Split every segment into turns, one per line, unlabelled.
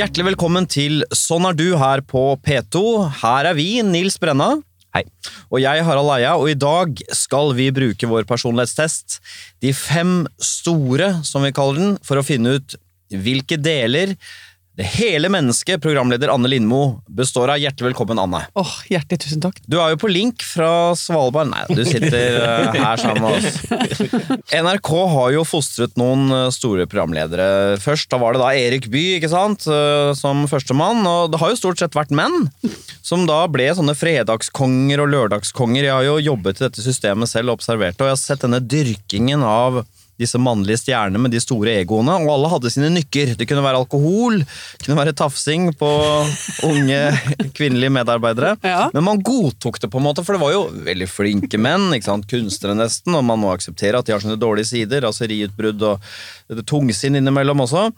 Hjertelig velkommen til Sånn er du her på P2. Her er vi, Nils Brenna.
Hei.
Og jeg, Harald Eia, og i dag skal vi bruke vår personlighetstest, de fem store, som vi kaller den, for å finne ut hvilke deler det hele mennesket, programleder Anne Lindmo, består av. Hjertelig velkommen, Anne.
Åh, Hjertelig tusen takk.
Du er jo på link fra Svalbard. Nei, du sitter eh, her sammen med oss. NRK har jo fostret noen eh, store programledere. Først da var det da Erik Bye ikke sant, eh, som førstemann. Og det har jo stort sett vært menn som da ble sånne fredagskonger og lørdagskonger. Jeg har jo jobbet i dette systemet selv og observert det, og jeg har sett denne dyrkingen av disse mannlige stjernene med de store egoene, og alle hadde sine nykker. Det kunne være alkohol, det kunne være tafsing på unge kvinnelige medarbeidere.
Ja.
Men man godtok det, på en måte, for det var jo veldig flinke menn. ikke sant? Kunstnere, nesten, og man må akseptere at de har sine dårlige sider. Raseriutbrudd og tungsinn innimellom også.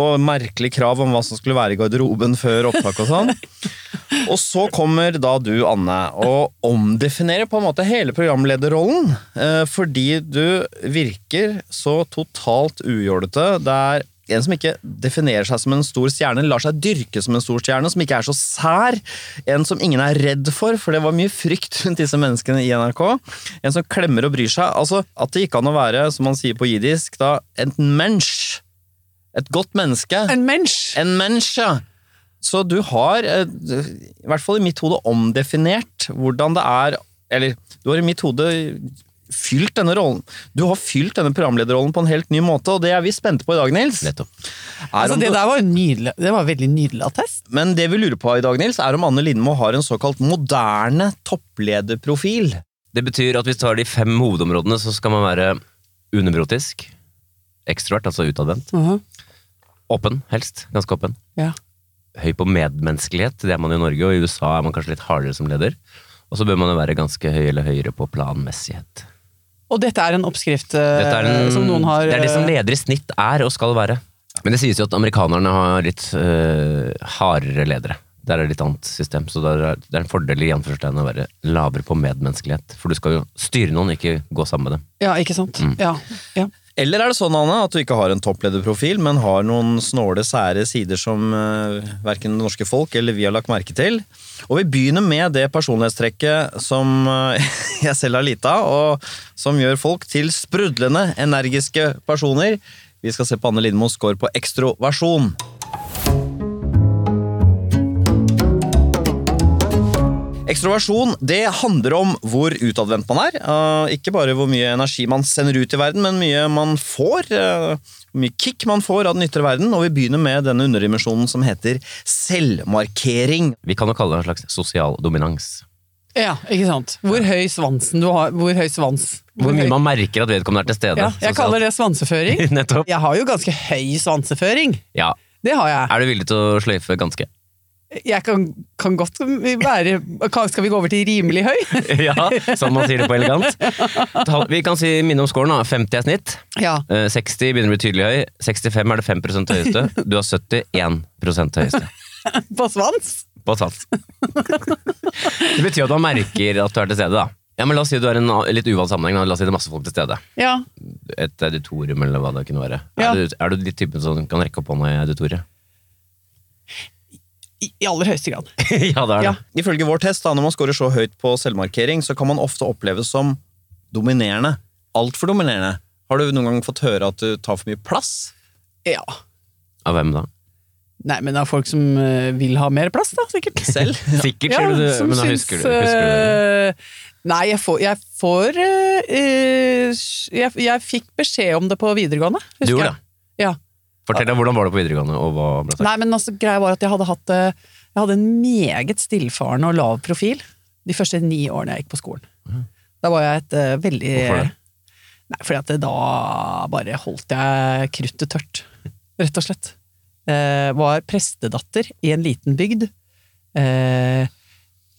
Og merkelige krav om hva som skulle være i garderoben før opptak og sånn. Og så kommer da du, Anne, og omdefinerer på en måte hele programlederrollen. eh, Fordi du virker så totalt ujålete. Det er en som ikke definerer seg som en stor stjerne, lar seg dyrke som en stor stjerne, som ikke er så sær. En som ingen er redd for, for det var mye frykt rundt disse menneskene i NRK. En som klemmer og bryr seg. Altså, At det gikk an å være, som man sier på jidisk, da, et mensch. Et godt menneske.
En mensch!
En mensch, ja. Så du har, eh, i hvert fall i mitt hode, omdefinert hvordan det er Eller, du har i mitt hode fylt denne rollen. Du har fylt denne programlederrollen på en helt ny måte, og det er vi spente på i dag, Nils.
Altså, det der var en nydelig. Det var en veldig nydelig attest.
Men det vi lurer på i dag, Nils, er om Anne Lindmo har en såkalt moderne topplederprofil.
Det betyr at hvis du tar de fem hovedområdene, så skal man være unebrotisk, ekstrovert, altså utadvendt,
Mhm.
åpen, helst, ganske åpen,
Ja.
Høy på medmenneskelighet, det er man i Norge, og i USA er man kanskje litt hardere som leder, og så bør man jo være ganske høy eller høyere på planmessighet.
Og dette er en oppskrift eh,
er en,
som noen har
det er det som
eh,
ledere i snitt er og skal være. Men det sies jo at amerikanerne har litt øh, hardere ledere. Der er det litt annet system, så det er, det er en fordel i anførselstegn å være lavere på medmenneskelighet. For du skal jo styre noen, ikke gå sammen med dem.
Ja, ikke sant?
Mm.
Ja, ja.
Eller er det sånn, Anne, at du ikke har en topplederprofil, men har noen snåle, sære sider som uh, verken det norske folk eller vi har lagt merke til? Og vi begynner med det personlighetstrekket som uh, jeg selv har lite av, og som gjør folk til sprudlende, energiske personer. Vi skal se på Anne Lindmos score på ekstroversjon. Ekstroversjon det handler om hvor utadvendt man er. Eh, ikke bare hvor mye energi man sender ut i verden, men mye man får. eh, Hvor mye kick man får av den ytre verden. Og vi begynner med denne underdimensjonen som heter selvmarkering.
Vi kan jo kalle det en slags sosial dominans.
ja, ikke sant. Hvor høy svansen du har. Hvor høy svans.
Hvor mye man merker at vedkommende er til stede.
ja, Jeg kaller det svanseføring.
Nettopp.
Jeg har jo ganske høy svanseføring.
Ja.
Det har jeg.
Er du villig til å sløyfe ganske?
Jeg kan, kan godt være Skal vi gå over til rimelig høy?
ja, som man sier det på elegant. Vi kan si minne om scoren. da. 50 er snitt.
Ja.
Eh, 60 begynner å bli tydelig høy. 65 er det 5% høyeste. Du har 71% høyeste.
På svans?
På svans. Det betyr at man merker at du er til stede, da. Ja, men La oss si du er i en litt uvant sammenheng. La oss si det er masse folk til stede.
Ja.
Et auditorium eller hva det kunne være.
Ja.
Er, du, er du de typen som kan rekke opp hånda i auditoriet?
I, aller høyeste grad.
ja, det er det.
Ja.
Ifølge vår test, da, når man scorer så høyt på selvmarkering, så kan man ofte oppleves som dominerende. Altfor dominerende. Har du noen gang fått høre at du tar for mye plass?
Ja.
Av hvem da?
Nei, men det er folk som eh, vil ha mer plass, da, sikkert.
Selv?
Sikkert, sier du,
som
men da husker du, husker du det?
eh, Nei, jeg får, jeg, får eh, eh, jeg, jeg fikk beskjed om det på videregående. husker
Du
jeg.
det?
Ja.
Fortell deg, Hvordan var det på videregående? og hva ble det?
Nei, men altså, greia var at jeg hadde hatt eh, Jeg hadde en meget stillfaren og lav profil de første ni årene jeg gikk på skolen. Da var jeg et uh, veldig
Hvorfor det?
Nei, fordi at da bare holdt jeg kruttet tørt, rett og slett. Eh, var prestedatter i en liten bygd. Eh,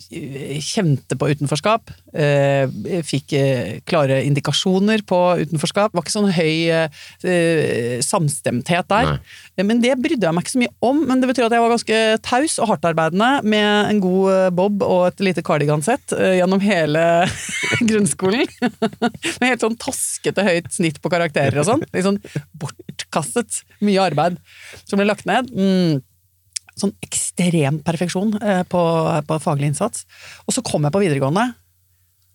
kjente på utenforskap. Eh, fikk eh, klare indikasjoner på utenforskap. Var ikke sånn høy eh, samstemthet der.
Nei.
Men det brydde jeg meg ikke så mye om. Men det betyr at jeg var ganske taus og hardtarbeidende med en god bob og et lite kardigansett gjennom hele grunnskolen. med helt sånn toskete høyt snitt på karakterer og sånn. Litt sånn bortkastet. Mye arbeid som ble lagt ned. Mm. Sånn ekstrem perfeksjon eh, på, på faglig innsats. Og så kom jeg på videregående,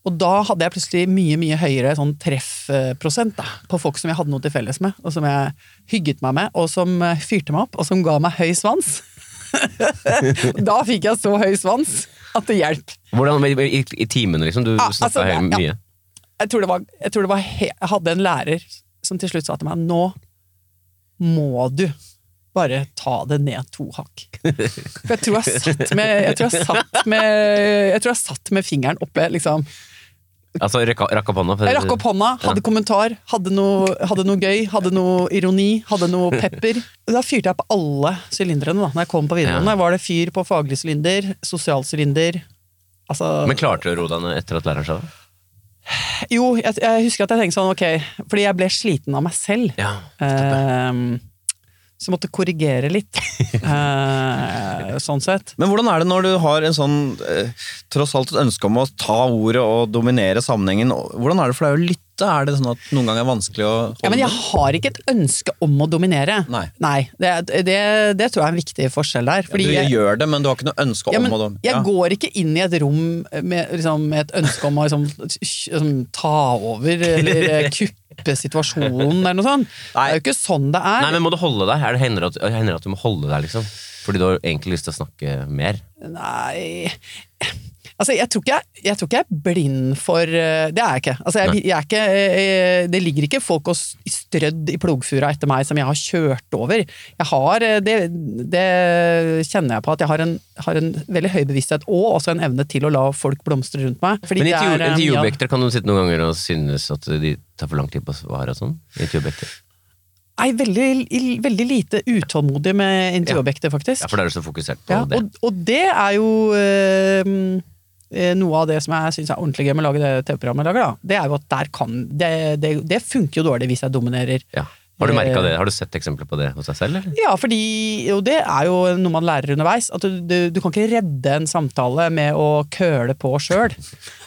og da hadde jeg plutselig mye mye høyere sånn treffprosent da, på folk som jeg hadde noe til felles med, og som jeg hygget meg med, og som eh, fyrte meg opp, og som ga meg høy svans. da fikk jeg så høy svans at det hjalp.
Hvordan, i, i, timene, liksom? Du
Ja,
snakka
altså,
helt
ja.
mye?
Jeg tror det var, jeg tror det var Jeg hadde en lærer som til slutt sa til meg Nå må du bare ta det ned to hakk. For jeg tror jeg satt med Jeg tror jeg satt med, jeg tror jeg satt med fingeren oppe, liksom.
Altså, rakk opp hånda?
Jeg rakk opp hånda, hadde kommentar, hadde noe, hadde noe gøy, hadde noe ironi, hadde noe pepper. Da fyrte jeg på alle sylindrene da når jeg kom på videregående. Var det fyr på faglig sylinder, sosial sylinder Altså
Men klarte du å roe deg ned etter at læreren sa det?
Jo, jeg, jeg husker at jeg tenkte sånn, ok, fordi jeg ble sliten av meg selv.
Ja.
Ehm, så jeg måtte korrigere litt, eh, sånn sett.
Men hvordan er det når du har en sånn eh, tross alt et ønske om å ta ordet og dominere sammenhengen? Hvordan er det for deg å lytte? Er det sånn at noen ganger er vanskelig å holde
Ja, men jeg har ikke et ønske om å dominere.
Nei.
det, det, det tror jeg er en viktig forskjell der. Fordi
Du
jeg,
gjør det, men du har ikke noe ønske
ja,
om å
jeg
ja.
går ikke inn i et rom med, liksom, med et ønske om å liksom, liksom, ta over eller eh, kuppe situasjonen eller noe sånt. Det er jo ikke sånn det er.
Nei, men må du holde deg? Er det hender at, hender at du må holde deg, liksom? Fordi du har egentlig lyst til å snakke mer?
Nei Altså, jeg tror, jeg, jeg tror ikke jeg er blind for eh, Det er jeg ikke. Altså, jeg, er ikke eh, det ligger ikke folk og strødd i plogfura etter meg som jeg har kjørt over. Jeg har, eh, det, det kjenner jeg på, at jeg har en, har en veldig høy bevissthet og også en evne til å la folk blomstre rundt meg.
Men intervjuobjekter, kan du sitte noen ganger og synes at de tar for lang tid på å svare og sånn? Intervjuobjekter.
Nei, veldig, veldig lite utålmodig med intervjuobjekter, faktisk.
Ja, for da er du så fokusert på
Ja,
det.
og, og det er jo eh, noe av det som jeg syns er ordentlig gøy med å lage det TV-programmet. jeg lager, da. Det er jo at der kan Det, det, det funker jo dårlig hvis jeg dominerer.
Ja. Har du
Eh,
det? Har du sett eksempler på det hos deg selv, eller?
Ja, fordi Og det er jo noe man lærer underveis. At du, du, du kan ikke redde en samtale med å køle på sjøl.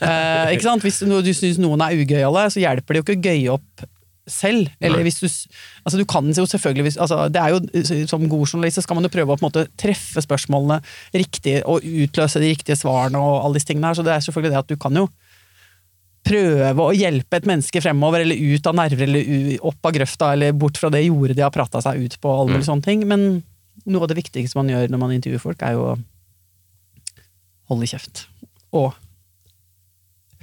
Eh, ikke sant? Hvis du, du syns noen er ugøyale, så hjelper det jo ikke å gøye opp selv. Eller hvis du Altså, du kan jo selvfølgelig hvis, altså, Det er jo Som god journalist så skal man jo prøve å på en måte treffe spørsmålene riktig og utløse de riktige svarene og alle disse tingene her. Så det er selvfølgelig det at du kan jo prøve å hjelpe et menneske fremover, eller ut av nerver, eller opp av grøfta, eller bort fra det jordet de har prata seg ut på, alle mm. sånne ting. Men noe av det viktigste man gjør når man intervjuer folk, er jo å holde kjeft. Og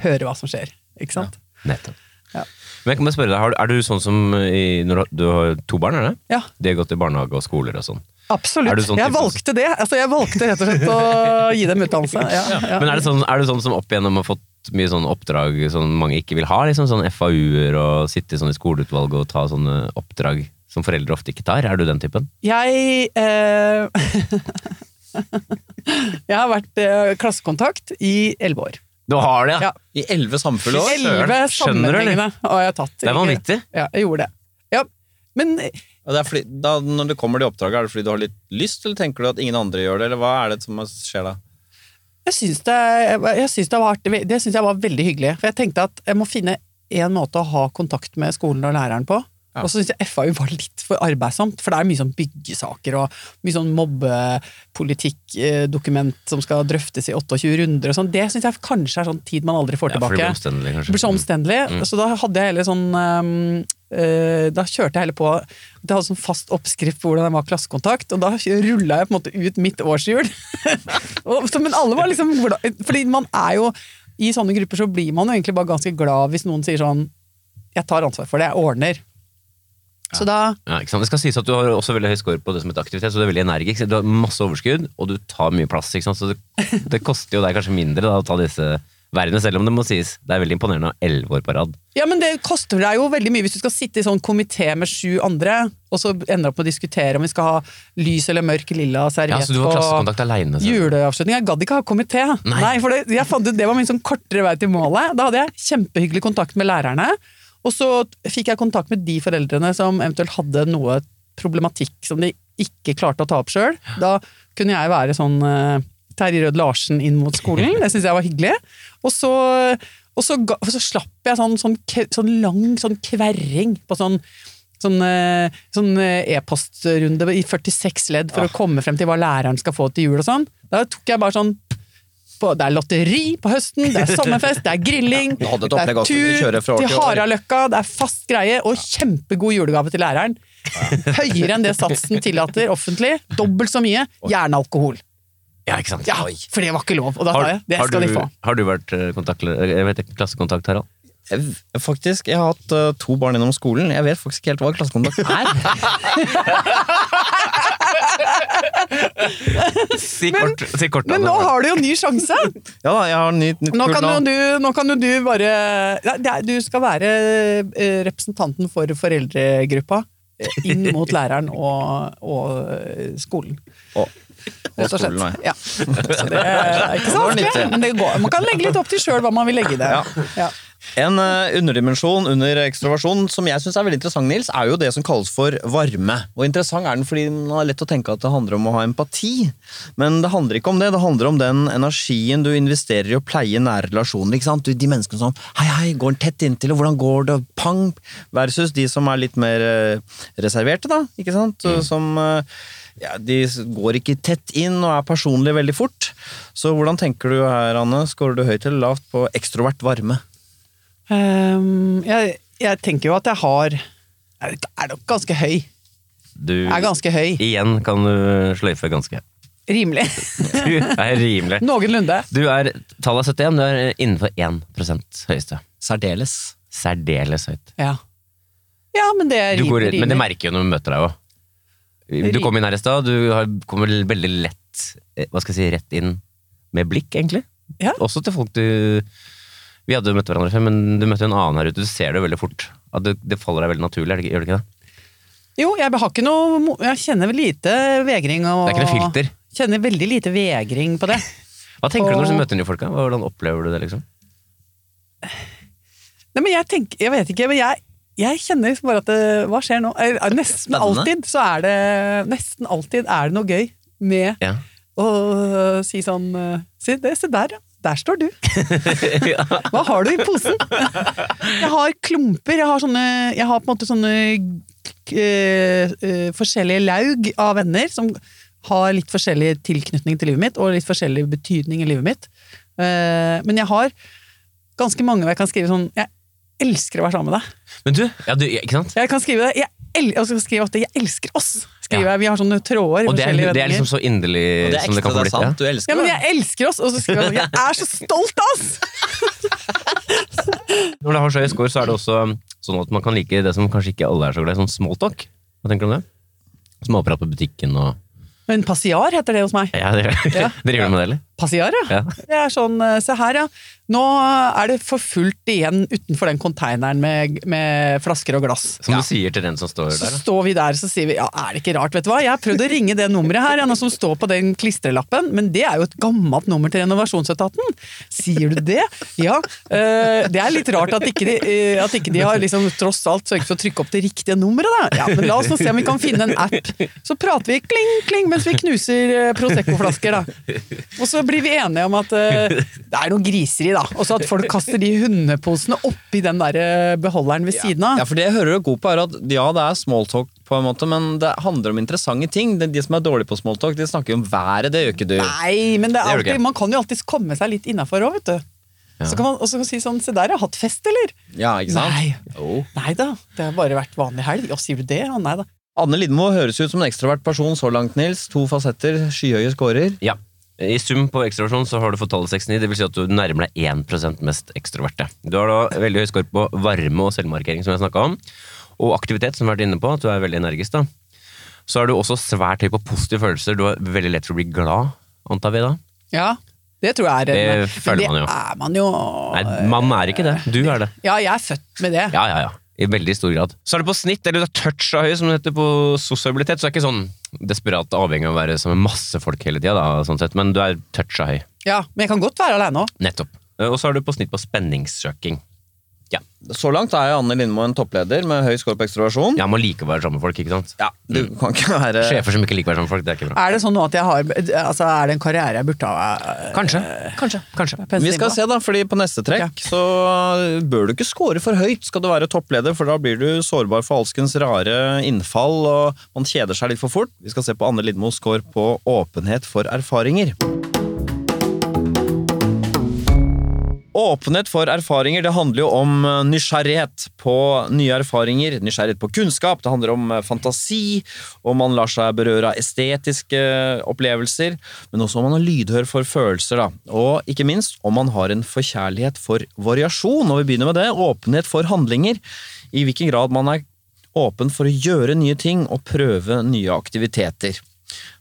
høre hva som skjer. Ikke sant?
Nettopp.
Ja.
Men jeg kan bare spørre deg, har du- Er du sånn som i, når du, har to barn, er det?
Ja,
De har gått i barnehage og skoler og sånn.
absolutt.
Du sånn
jeg
type-
valgte det. Altså, jeg valgte rett og slett å gi dem utdannelse. Ja, ja.
Men er, det sånn, er du sånn som opp igjennom har fått mye sånn oppdrag som mange ikke vil ha? Liksom sånn FAU-er og sitte sånn i skoleutvalget og ta sånne oppdrag som foreldre ofte ikke tar? Er du den typen?
Jeg eh, Jeg har vært eh, klassekontakt i elleve år.
Du har det,
Ja.
I elleve samfulle år?
Elleve
skjønner du, eller?
sammenhengende har jeg tatt.
Det er vanvittig.
Ja, jeg gjorde det. Ja, men
det er fordi, da, når det kommer til oppdraget, er det fordi du har litt lyst, eller tenker du at ingen andre gjør det, eller hva er det som skjer da?
jeg syns det, jeg syns det, var, det syns jeg var veldig hyggelig. For jeg tenkte at jeg må finne en måte å ha kontakt med skolen og læreren på.
Ja.
Og så syns jeg FAU var litt for arbeidsomt, for det er mye sånn byggesaker og mye sånn mobbepolitikkdokument som skal drøftes i 28 runder og sånn. Det syns jeg kanskje er sånn tid man aldri får
Ja, for det
tilbake.
blir omstendelig,
Det blir så omstendelig.
Mm.
Så da hadde jeg heller sånn um, Da kjørte jeg heller på Det hadde sånn fast oppskrift på hvordan jeg var klassekontakt, og da rulla jeg på en måte ut mitt årshjul. Men alle var liksom Fordi man er jo I sånne grupper så blir man jo egentlig bare ganske glad hvis noen sier sånn Jeg tar ansvar for det, jeg ordner. Så da
Ja, ikke sant? Det skal sies at du har også veldig høy score på det som heter aktivitet, så du er veldig energisk. Du har masse overskudd, og du tar mye plass. Ikke sant? Så det, det koster jo deg kanskje mindre da, å ta disse vervene, selv om det må sies. Det er veldig imponerende å ha elleve år på rad.
Ja, men det koster deg jo veldig mye hvis du skal sitte i sånn komité med sju andre, og så ender opp med å diskutere om vi skal ha lys eller mørk lilla
Ja,
serviett
Så du var
på
alene?
Juleavslutning. Jeg gadd ikke ha komité.
Nei.
Nei. for det, jeg fant ut det var min sånn kortere vei til målet. Da hadde jeg kjempehyggelig kontakt med lærerne. Og så fikk jeg kontakt med de foreldrene som eventuelt hadde noe problematikk som de ikke klarte å ta opp sjøl. Da kunne jeg være sånn uh, Terje Rød Larsen inn mot skolen. Det syns jeg var hyggelig. Og så, og så, ga, og så slapp jeg sånn, sånn, sånn lang sånn kverring på sånn Sånn, eh, sånn eh, e-postrunde i 46 ledd for å komme frem til hva læreren skal få til jul og sånn. Da tok jeg bare sånn på, Det er lotteri på høsten, det er sommerfest, det er grilling,
ja,
det er tur
til
til. Haraløkka, det er fast greie og kjempegod julegave til læreren. Høyere enn det satsen tillater offentlig. Dobbelt så mye. Gjerne alkohol.
Ja, ikke sant?
Ja, for det var ikke lov, og da sa jeg det skal
du,
de få.
Har du vært eh, jeg vet ikke, klassekontakt, Harald?
Jeg, faktisk, jeg har hatt eh, to barn innom skolen. Jeg vet faktisk ikke helt hva klassekontakt er.
Si kort, si kort
Men nå har du jo ny sjanse!
Ja da, jeg har ny, nytt
Nå kan, du, nå kan jo du bare ja, Du skal være eh, representanten for foreldregruppa eh, inn mot læreren og, og eh, skolen.
Og, og
Rett og slett.
skolen, nei.
Ja. Så det er ikke så vanskelig, men det går. man kan legge litt opp til sjøl hva man vil legge i det.
Ja. En eh, underdimensjon under ekstroversjon som jeg synes er veldig interessant, Nils, er jo det som kalles for varme. Og interessant er den fordi man har lett å tenke at det handler om å ha empati. Men det handler ikke om det. Det handler om den energien du investerer i å pleie nære relasjoner. ikke sant? De menneskene som hei, hei, går den tett inntil, og hvordan går det, pang, versus de som er litt mer eh, reserverte, da. ikke sant? Som eh, ja, De går ikke tett inn og er personlige veldig fort. Så hvordan tenker du her, Anne? Skårer du høyt eller lavt på ekstrovert varme?
Ehm, jeg, jeg tenker jo at jeg har Jeg er nok ganske høy.
Du,
Jeg er ganske høy.
igjen kan du sløyfe ganske.
Rimelig.
Du er rimelig.
Noenlunde.
Du er tallet 71, du er innenfor 1 høyeste.
Særdeles.
Særdeles høyt.
Ja. ja, men det er rimelig.
går, men det merker jo når vi møter deg òg. Du kom inn her i stad, du har- kommer veldig lett eh, hva skal jeg si, rett inn med blikk, egentlig.
Ja.
Også til folk du Vi hadde jo møtt hverandre før, men du møtte en annen her ute. Du ser det jo veldig fort. At det, det faller deg veldig naturlig, det ikke- gjør det ikke det?
Jo, jeg har ikke noe Jeg kjenner lite vegring og
Det er ikke noe filter.
Kjenner veldig lite vegring på det.
Hva tenker du når du møter nye folk? Hvordan opplever du det, liksom?
Nei, men jeg tenker Jeg vet ikke, men jeg, jeg kjenner liksom bare at det, Hva skjer nå? Nesten alltid så er det Nesten alltid er det noe gøy med
Ja.
å si sånn eh, Se, det, se der, ja. Der står du. Hva har du i posen? Jeg har klumper. Jeg har sånne Jeg har på en måte sånne eh, eh, forskjellige laug av venner som har litt forskjellig tilknytning til livet mitt, og litt forskjellig betydning i livet mitt. Uh, men jeg har ganske mange hvor jeg kan skrive sånn Jeg elsker å være sammen med deg.
Men du, ja, du ikke sant?
Jeg kan skrive det. Jeg, el jeg skrive at 'jeg elsker oss'. Skriver
Ja.
jeg. Vi har sånne tråder.
Og det er, det er liksom så inderlig
Og det er
som det kan få
det er
blitt. Ja.
sant. Du elsker
Ja, men jeg elsker oss! Og så skriver jeg 'jeg er så stolt av oss'!
Når det har så høy score, så er det også sånn at man kan like det som kanskje ikke alle er så glad i, sånn smalltalk. Hva tenker du om det? Småprat på butikken og
Men passiar heter det hos meg.
Ja, det
Ja.
driver du med det, eller?
Passiar, ja.
Ja.
Det er sånn, eh, se her ja. Nå er det for fullt igjen utenfor den konteineren med, med flasker og glass.
Som du sier til den som står
Så
der. Så
står vi der så sier vi, ja, er det ikke rart, vet du hva? Jeg har prøvd å ringe det nummeret her, ja, som står på den klistrelappen, men det er jo et gammelt nummer til renovasjonsetaten. Sier du det? Ja. eh, det er litt rart at ikke de, eh, at ikke de har liksom tross alt sørget for å trykke opp det riktige nummeret, da. Ja, men la oss nå se om vi kan finne en app. Så prater vi kling, kling mens vi knuser Prosecco-flasker, da. Og så blir vi enige om at uh, det er noe griseri, da. Og så at folk kaster de hundeposene oppi den der eh, beholderen ved siden av.
Ja, for det jeg hører du god på er at ja, det er smalltalk på en måte, men det handler om interessante ting. De, de som er dårlige på smalltalk, de snakker jo om været, det gjør ikke du.
Nei, men er alltid, man kan jo alltids komme seg litt innafor òg, vet du. Så kan man også si sånn Se der, jeg har hatt fest, eller?
Ja, ikke sant?
Nei.
Oh.
Nei da, det har bare vært vanlig helg. Ja, sier du det? Ja, nei da.
Anne Lidmo høres ut som en ekstrovert person så langt, Nils. To fasetter, skyhøye scorer.
Ja. I sum på ekstroversjon så har du fått tallet 69, det vil si at du nærmer deg 1% mest ekstroverte. Du har da veldig høy skår på varme og selvmarkering, som jeg snakka om, og aktivitet, som vi har vært inne på, at du er veldig energisk. da. Så er du også svært høy på positive følelser, du har veldig lett for å bli glad, antar vi da.
Ja, det tror jeg er
Det føler man jo.
Det er man jo.
Nei, man er ikke det, du er det.
Ja, jeg er født med det.
Ja, ja, ja. I veldig stor grad. Så er det på snitt, eller du er toucha høy, som det heter på sosialitet, så er det ikke sånn desperat avhengig av å være sammen med masse folk hele tida, sånn men du er toucha høy.
Ja, Men jeg kan godt være aleine òg.
Nettopp. Eh, Og så er du på snitt på spenningssøking. Ja.
Så langt er Anne Lindmo en toppleder med høy score på ekstroversjon.
Jeg må like å være sammen med folk, ikke sant?
Ja, du kan ikke være
Sjefer som ikke liker å være sammen med folk, det er ikke bra.
Er det sånn nå at jeg har Altså, er det en karriere jeg burde ha eh,
Kanskje. Kanskje. Kanskje.
Vi skal se, da, fordi på neste trekk så bør du ikke score for høyt skal du være toppleder, for da blir du sårbar for alskens rare innfall, og man kjeder seg litt for fort. Vi skal se på Anne Lindmos score på åpenhet for erfaringer. Åpenhet for erfaringer det handler jo om eh, nysgjerrighet på nye erfaringer, nysgjerrighet på kunnskap, det handler om eh, fantasi, om man lar seg berøre av estetiske opplevelser, men også om man er lydhør for følelser, da. og ikke minst om man har en forkjærlighet for variasjon. Og vi begynner med det, åpenhet for handlinger, i hvilken grad man er åpen for å gjøre nye ting og prøve nye aktiviteter.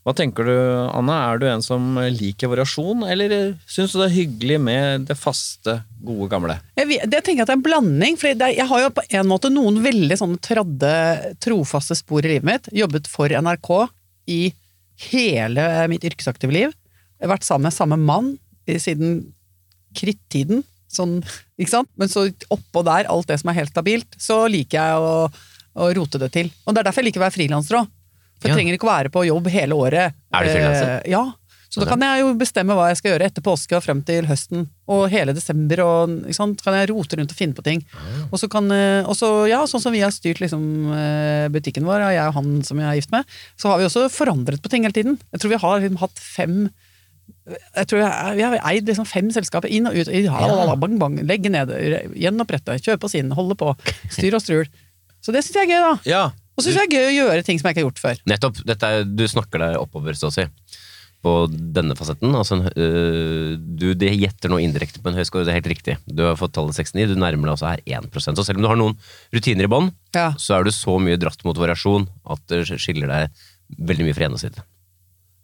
Hva tenker du, Anna? Er du en som liker variasjon, eller syns du det er hyggelig med det faste, gode, gamle?
Jeg, det tenker jeg at det er en blanding. For jeg har jo på en måte noen veldig sånne tradde, trofaste spor i livet mitt. Jobbet for NRK i hele mitt yrkesaktive liv. Jeg har vært sammen med samme mann siden krittiden. Sånn, ikke sant? Men så oppå der, alt det som er helt stabilt, så liker jeg å, å rote det til. Og det er derfor jeg liker å være frilanser òg. For jeg
Ja.
trenger ikke å være på jobb hele året.
Er du frilanser?
Eh, ja. Så da kan jeg jo bestemme hva jeg skal gjøre etter påske og frem til høsten. Og hele desember. Og, ikke sant? Kan jeg rote rundt og finne på ting. Og så kan, eh, og så, ja, sånn som vi har styrt liksom, eh, butikken vår, og jeg og han som jeg er gift med, så har vi også forandret på ting hele tiden. Jeg tror vi har liksom hatt fem jeg tror jeg, Vi har eid liksom fem selskaper inn og ut.
Ja.
Bang, bang, legge ned, gjenopprette, kjøpe oss inn, holde på. Styr og strul. Så det syns jeg er gøy, da.
Ja,
Og så syns jeg det er gøy å gjøre ting som jeg ikke har gjort før.
Nettopp. Dette er, du snakker deg oppover, så å si. På denne fasetten. Altså, øh, du det gjetter nå indirekte på en høy score, det er helt riktig. Du har fått tallet 69, du nærmer deg også her 1% Så selv om du har noen rutiner i bånn,
Ja.
så er du så mye dratt mot variasjon at det skiller deg veldig mye fra ene side.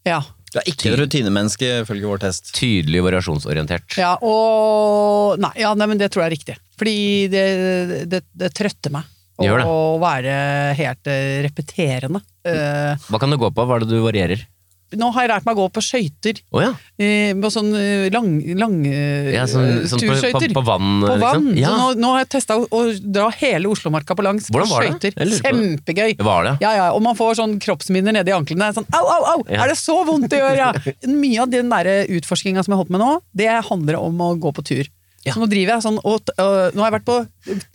ja.
du er ikke et rutinemenneske, ifølge vår test.
Tydelig variasjonsorientert.
Ja, og Nei, ja, nei, men det tror jeg er riktig. Fordi det, det, det trøtter meg. Å å være helt eh, repeterende. Eh,
Hva kan det gå på? Hva er det du varierer?
nå har jeg lært meg å gå på skøyter.
Oh, ja.
eh, På sånn lang, lang
ja sånn, sånn på, på, på vann,
På vann.
liksom? Ja.
Nå, nå har jeg testa å, å dra hele Oslomarka på langs på skøyter. Kjempegøy.
Var det?
Ja, ja, og man får sånn kroppsminner nedi anklene. Sånn, au, au, au! Er det så vondt det gjør, ja? Mye av den utforskinga som jeg holdt med nå, det handler om å gå på tur.
Ja.
Så nå driver jeg sånn, og, øh, nå har jeg vært på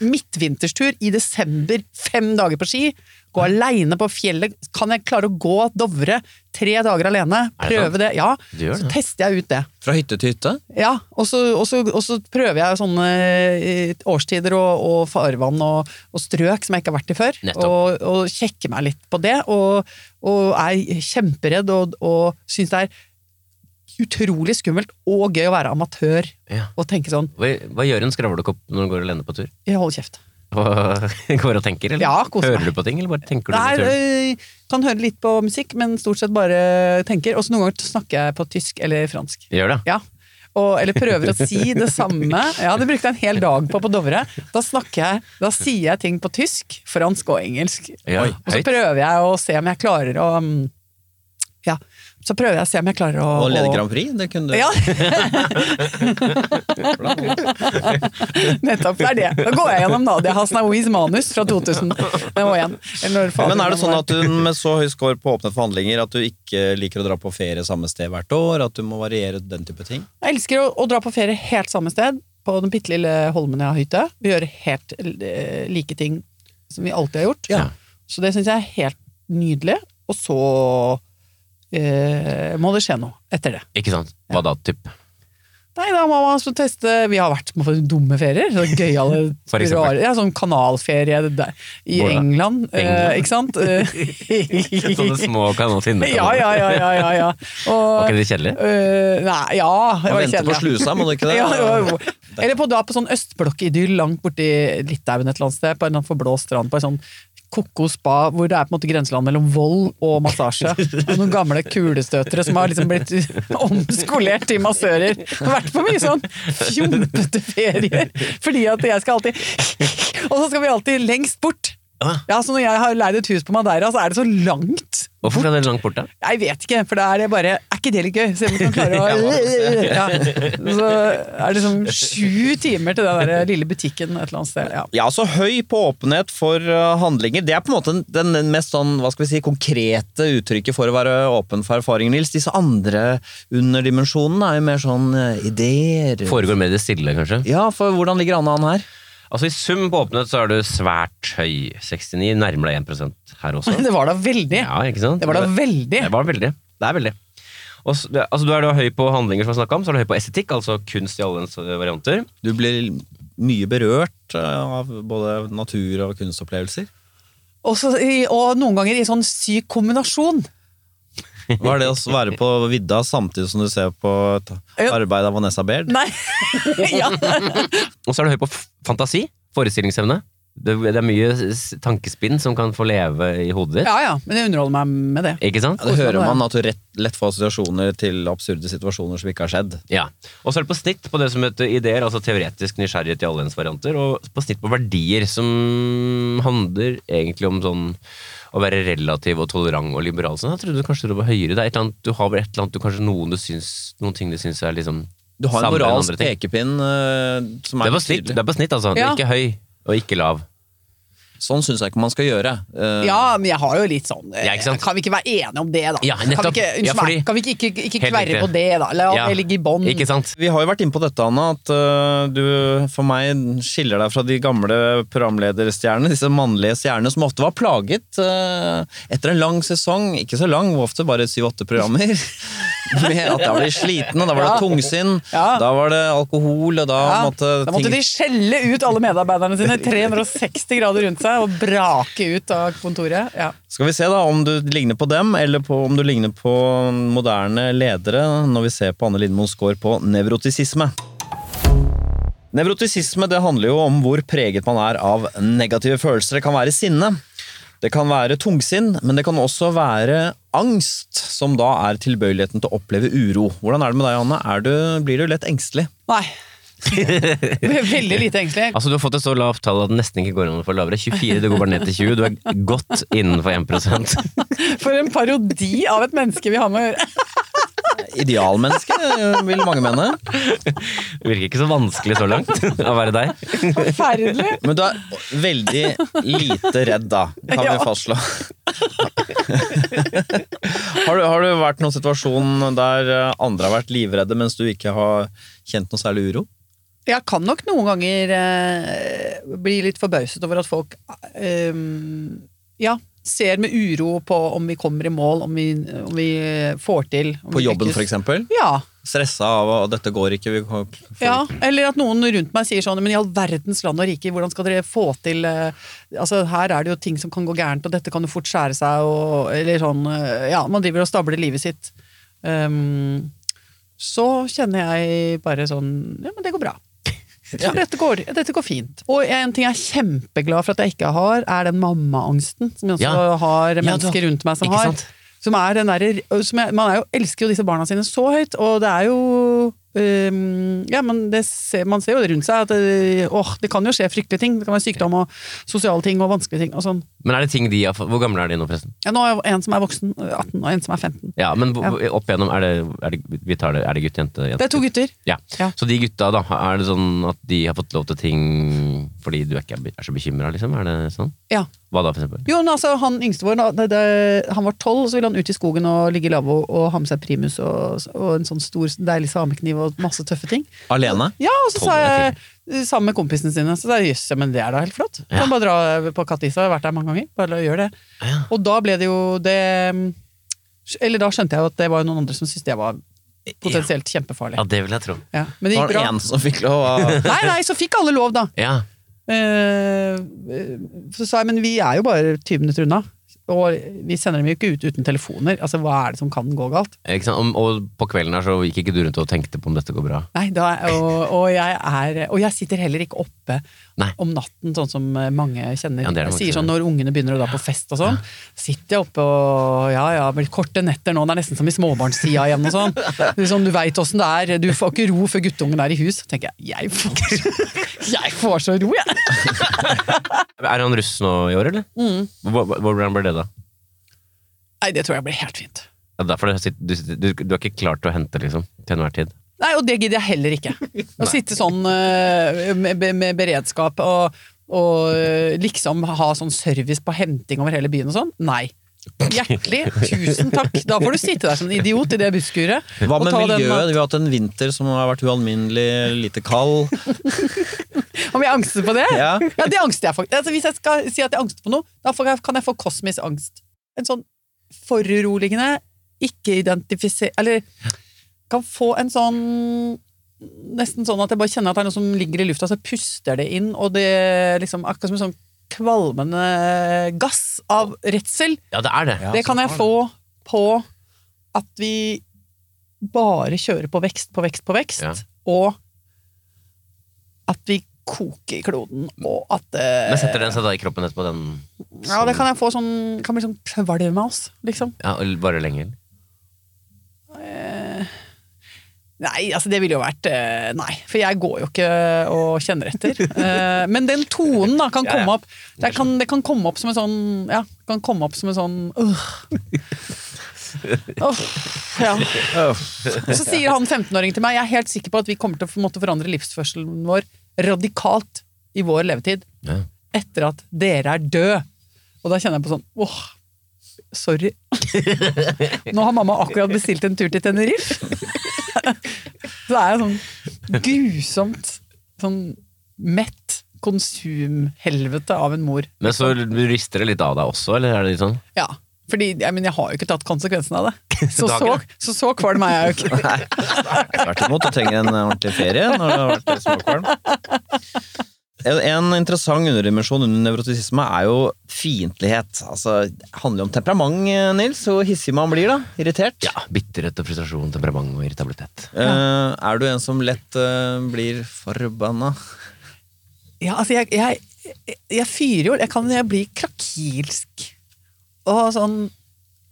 midtvinterstur i desember, fem dager på ski. Gå aleine på fjellet. Kan jeg klare å gå Dovre tre dager alene?
Prøve det
det? Ja.
Det.
Så tester jeg ut det.
Fra hytte til hytte?
Ja, og så, og så, og så prøver jeg sånne eh, årstider og, og farvann og, strøk som jeg ikke har vært i før. Og, og sjekker meg litt på det, og, og er kjemperedd og, og syns det er utrolig skummelt og gøy å være amatør
Ja.
og tenke sånn
Hva, hva gjør en skravlekopp når du går alene på tur?
«Jeg holder kjeft.
Og Går og tenker, eller?
Ja, koser
Hører du på ting, eller bare tenker du
Nei,
på
øh, kan høre litt på musikk, men stort sett bare tenker. Og så noen ganger snakker jeg på tysk eller fransk.
Gjør det?
Ja. Og, eller prøver å si det samme. Ja, Det brukte jeg en hel dag på på Dovre. Da snakker jeg, da sier jeg ting på tysk, fransk og engelsk.
Ja,
Og så prøver jeg å se om jeg klarer å mm, Ja, så prøver jeg å se om jeg klarer å
Og lede Grand Prix? Det kunne du.
Ja. Nettopp, det er det. Da går jeg gjennom Nadia Hasnawis manus fra 2000. Eller når fader
Men er det sånn at du med så høy score på åpne forhandlinger at du ikke liker å dra på ferie samme sted hvert år? At du må variere den type ting?
Jeg elsker å, å dra på ferie helt samme sted, på den bitte lille holmen jeg har hytte. Vi gjør helt eh, like ting som vi alltid har gjort.
Ja.
Så det syns jeg er helt nydelig. Og så eh, må det skje noe etter det.
Ikke sant? Hva da, typ?
Nei, da må man så teste Vi har vært på dumme ferier. Så gøyale
For eksempel?
rare- Ja, sånn kanalferie der, i
Hvor da?
England, eh, ikke sant? Eh,
Sånne små kanalfinner?
ja, ja, ja, ja, ja, ja.
Var ikke det kjedelig?
eh, nei, ja det
Man
var
venter på
kjedelig.
slusa, må du ikke det?
Ja, jo, jo. Eller på, da på sånn østblokkidyll langt borti Litauen et eller annet sted, på en eller annen forblåst strand på en sånn Koko spa, hvor det er på en måte grenseland mellom vold og massasje. Og noen gamle kulestøtere som har liksom blitt omskolert til massører. Det har vært på mye sånn fjompete ferier, fordi at jeg skal alltid Og så skal vi alltid lengst bort. Ja, så når jeg har leid et hus på Madeira, så er det så langt
Hvorfor er det langt bort, da?
jeg vet ikke, for da er det bare ikke det litt gøy? Se om du kan klare å ja. Så er det sånn sju timer til den der lille butikken et eller annet sted. Ja.
Ja, så høy på åpenhet for uh, handlinger. Det er på en måte den, den mest sånn, hva skal vi si, konkrete uttrykket for å være åpen for erfaringer, Nils. Disse andre underdimensjonene er jo mer sånn uh, ideer.
Foregår mer i det stille, kanskje?
Ja, for hvordan ligger Anna an her?
Altså I sum på åpenhet så er du svært høy. 69, nærmere 1% her også.
Det var da veldig.
Ja, ikke sant?
Det var da veldig.
Det var veldig. Det er veldig. Og altså, du er da høy på handlinger, som vi snakket om, så er du høy på estetikk, altså kunst i alle dens varianter.
Du blir mye berørt uh, av både natur og kunstopplevelser.
Også, og noen ganger i sånn syk kombinasjon.
Hva er det å være på vidda samtidig som du ser på et arbeid av Vanessa Baird?
Nei! ja.
Og så er du høy på fantasi, forestillingsevne. Det, det er mye tankespinn som kan få leve i hodet ditt.
ja ja, men jeg underholder meg med det.
Ikke sant?
Ja, det hører man at du rett, lett får assosiasjoner til absurde situasjoner som ikke har skjedd.
Ja. Og så er det på snitt på det som heter ideer, altså teoretisk nysgjerrighet i alle ens varianter, og på snitt på verdier, som handler egentlig om sånn å være relativ og tolerant og liberal. Sånn, jeg trodde kanskje du var høyere. Det er et eller annet, du har vel et eller annet, du, kanskje noen, du syns, noen ting du syns er liksom
Du har en moralsk pekepinn uh, som
Det
er
er på snitt, er på snitt altså. Du
Det
er ikke høy og ikke lav.
Sånn syns jeg ikke man skal gjøre. Uh,
Ja, men jeg har jo litt sånn eh,
Ja, ikke sant?
Kan vi ikke være enige om det, da?
Ja,
kan, vi ikke, unnskyld
Ja, fordi-
kan vi ikke, ikke, ikke kverre
riktig.
på det, da? La det ligge i bånn.
Vi har jo vært inne på dette, Anna, at uh, du for meg skiller deg fra de gamle programlederstjernene, disse mannlige stjernene som ofte var plaget uh, etter en lang sesong, ikke så lang, ofte bare syv-åtte programmer, da var de slitne, da var det tungsinn, da var det alkohol, og da måtte
da måtte
ting
de skjelle ut alle medarbeiderne sine 360 grader rundt seg og brake ut av kontoret. Ja.
Skal vi se da om du ligner på dem, eller på, om du ligner på moderne ledere, når vi ser på Anne Lindmoen score på nevrotisisme. Nevrotisisme det handler jo om hvor preget man er av negative følelser. Det kan være sinne, det kan være tungsinn, men det kan også være angst, som da er tilbøyeligheten til å oppleve uro. Hvordan er det med deg, Anne? Er du, blir du lett engstelig?
Nei. Veldig lite engstelig.
Altså Du har fått et så lavt tall at det nesten ikke går an å få lavere. 24, det går bare ned til 20. Du er godt innenfor 1%
For en parodi av et menneske vi har med å gjøre.
Idealmenneske, vil mange mene.
Det virker ikke så vanskelig så langt å være deg.
Forferdelig.
Men du er veldig lite redd, da, kan
Ja.
vi fastslå. har, du, har du vært i noen situasjon der andre har vært livredde, mens du ikke har kjent noe særlig uro?
Jeg kan nok noen ganger eh, bli litt forbauset over at folk eh, ja, ser med uro på om vi kommer i mål, om vi, om vi får til. om
På jobben, f.eks.?
Ja,
Stressa av at dette går ikke?
Ja, eller at noen rundt meg sier sånn Men i all verdens land og rike, hvordan skal dere få til eh, Altså, her er det jo ting som kan gå gærent, og dette kan jo fort skjære seg, og Eller sånn eh, Ja, man driver og stabler livet sitt. Um, så kjenner jeg bare sånn Ja, men det går bra. Så dette, går, dette går fint. Og en ting jeg er kjempeglad for at jeg ikke har, er den mammaangsten som jeg også
Ja.
har
Ja,
mennesker rundt meg som har.
sant?
Som er den der, som jeg, Man er jo, elsker jo disse barna sine så høyt, og det er jo øhm, Ja, men det ser, man ser jo det rundt seg at det, åh, det kan jo skje fryktelige ting. Det kan være sykdom og sosiale ting og vanskelige ting og sånn.
Men er det ting de har fått Hvor gamle er de nå, forresten?
Ja, nå er en som er voksen, 18, og en som er 15.
Ja, men ja. opp igjennom, er det, er det, vi tar det, er det gutt, jente, jente?
Det er to gutter.
Ja.
Ja.
Så de gutta, da, er det sånn at de har fått lov til ting fordi du ikke er, er så bekymra, liksom? Er det sånn?
Ja.
Hva da, for eksempel?
Jo, men altså, han yngste vår, da, det, han var tolv, så ville han ut i skogen og ligge i lavvo og ha med seg primus og, og en sånn stor, deilig samekniv og masse tøffe ting.
Alene?
Ja, og så sa jeg sammen med kompisene sine, så sa jeg jøss, men det er da helt flott.
Ja.
Kan bare dra på Katisa, jeg har vært der mange ganger. Bare gjør det.
Ja.
Og da ble det jo det Eller da skjønte jeg at det var noen andre som syntes det var potensielt kjempefarlig.
Ja, det vil jeg tro.
Ja. Men det
Var det
én
en som fikk lov av
Nei, nei, så fikk alle lov, da.
Ja.
Eh, så sa jeg, men vi er jo bare 20 minutter unna. Og vi sender dem jo ikke ut uten telefoner. Altså, Hva er det som kan gå galt?
Og, og på kvelden her så gikk ikke du rundt og tenkte på om dette går bra?
Nei, da, og, og, jeg er, og jeg sitter heller ikke oppe
Nei.
om natten, sånn som mange kjenner.
Ja, mange
sier sånn Når ungene begynner å dra på fest og sånn, sitter jeg oppe og Ja ja, blir korte netter nå, det er nesten som i småbarnstida igjen og sånn. Er sånn, Du veit åssen det er, du får ikke ro før guttungen er i hus. tenker jeg, jeg får, jeg får så ro, jeg!
Er han russ nå i år, eller?
Mm.
Hvor- hvor- Hvordan ble det, da?
Nei, det tror jeg blir helt fint.
Ja, derfor sitter- du, du, du er ikke klar til å hente, liksom, til enhver tid.
Nei, og det gidder jeg heller ikke. Å sitte sånn eh, med, med beredskap og, og eh, liksom ha sånn service på henting over hele byen og sånn. Nei. Hjertelig. Tusen takk. Da får du sitte der som en idiot i det busskuret.
Hva med
miljøet? den-?
Vi har hatt en vinter som har vært ualminnelig lite kald.
Om jeg angster på det?
Ja.
det angster jeg for. Altså, hvis jeg skal si at jeg angster på noe, da kan jeg få kosmisk angst. En sånn foruroligende, ikke identifiser... Eller kan få en sånn Nesten sånn at jeg bare kjenner at det er noe som ligger i lufta, så puster det inn, og det liksom akkurat som en sånn kvalmende gass av redsel.
Ja, det er det.
Ja,
det kan jeg få på at vi bare kjører på vekst på vekst på vekst,
Ja.
og at vi koker kloden, og at eh,
Men setter den seg da i kroppen etterpå, den
Ja, det kan jeg få sånn Kan bli sånn kvalm av oss, liksom.
Ja, og bare lenger?
Eh, Nei, altså det ville jo vært eh, Nei, for jeg går jo ikke og kjenner etter. Eh, men den tonen da kan komme opp det kan, det kan komme opp som en sånn Ja, kan komme opp som en sånn øh. Oh, ja. Og så sier han 15-åringen til meg Jeg er helt sikker på at vi kommer til å måtte forandre livsførselen vår radikalt i vår levetid etter at dere er død. Og da kjenner jeg på sånn åh, sorry. Nå har mamma akkurat bestilt en tur til Tenerife. Så er jo sånn grusomt sånn mett konsumhelvete av en mor.
Men så rister det litt av deg også, eller er det litt sånn?
Ja, fordi jeg, men jeg har jo ikke tatt konsekvensen av det. Så så, så, så kvalm er jeg jo ikke.
Tvert imot, du trenger en ordentlig ferie når du har vært småkvalm. En interessant underdimensjon under nevrotisisme er jo fiendtlighet. Altså, det handler jo om temperament, Nils. Hvor hissig man blir, da. Irritert.
Ja, bitterhet og frustrasjon, temperament og irritabilitet.
Eh, er du en som lett uh, blir forbanna?
Ja, altså jeg, jeg, jeg, jeg fyrer jo Jeg kan jeg bli krakilsk. Og sånn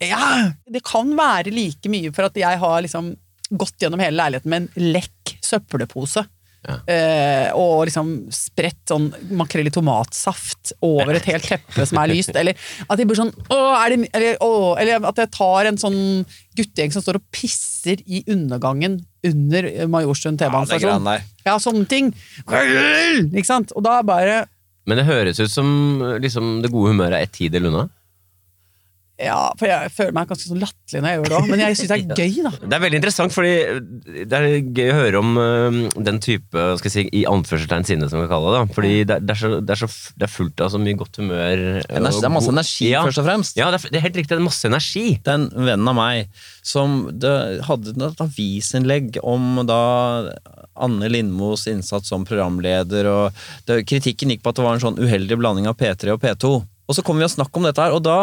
Ja! Det kan være like mye for at jeg har liksom gått gjennom hele leiligheten med en lekk søppelpose.
Ja.
Eh, og liksom spredt sånn makrell i tomatsaft over et helt teppe som er lyst. Eller at jeg blir sånn åh, er det, eller, åh, eller at jeg tar en sånn guttegjeng som står og pisser i undergangen under Majorstuen T-banestasjon.
Ja.
Ja, sånne ting. Ikke sant? Og da bare
Men det høres ut som liksom, det gode humøret er ett tidel unna.
Ja, for jeg føler meg ganske sånn latterlig når jeg gjør det òg, men jeg syns det er gøy, da.
Det er veldig interessant, fordi det er gøy å høre om uh, den type skal jeg si, i anførselstegn sinne, som vi kaller det. da. Fordi det, er- det, er så, det, er så, det er fullt av så mye godt humør.
Energi, det er masse energi,
ja.
først og fremst.
Ja, det er, det er helt riktig. Det er masse energi.
Det er en venn av meg som det hadde et avisinnlegg om da Anne Lindmos innsats som programleder, og det, kritikken gikk på at det var en sånn uheldig blanding av P3 og P2. Og så kom vi og snakket om dette her, og da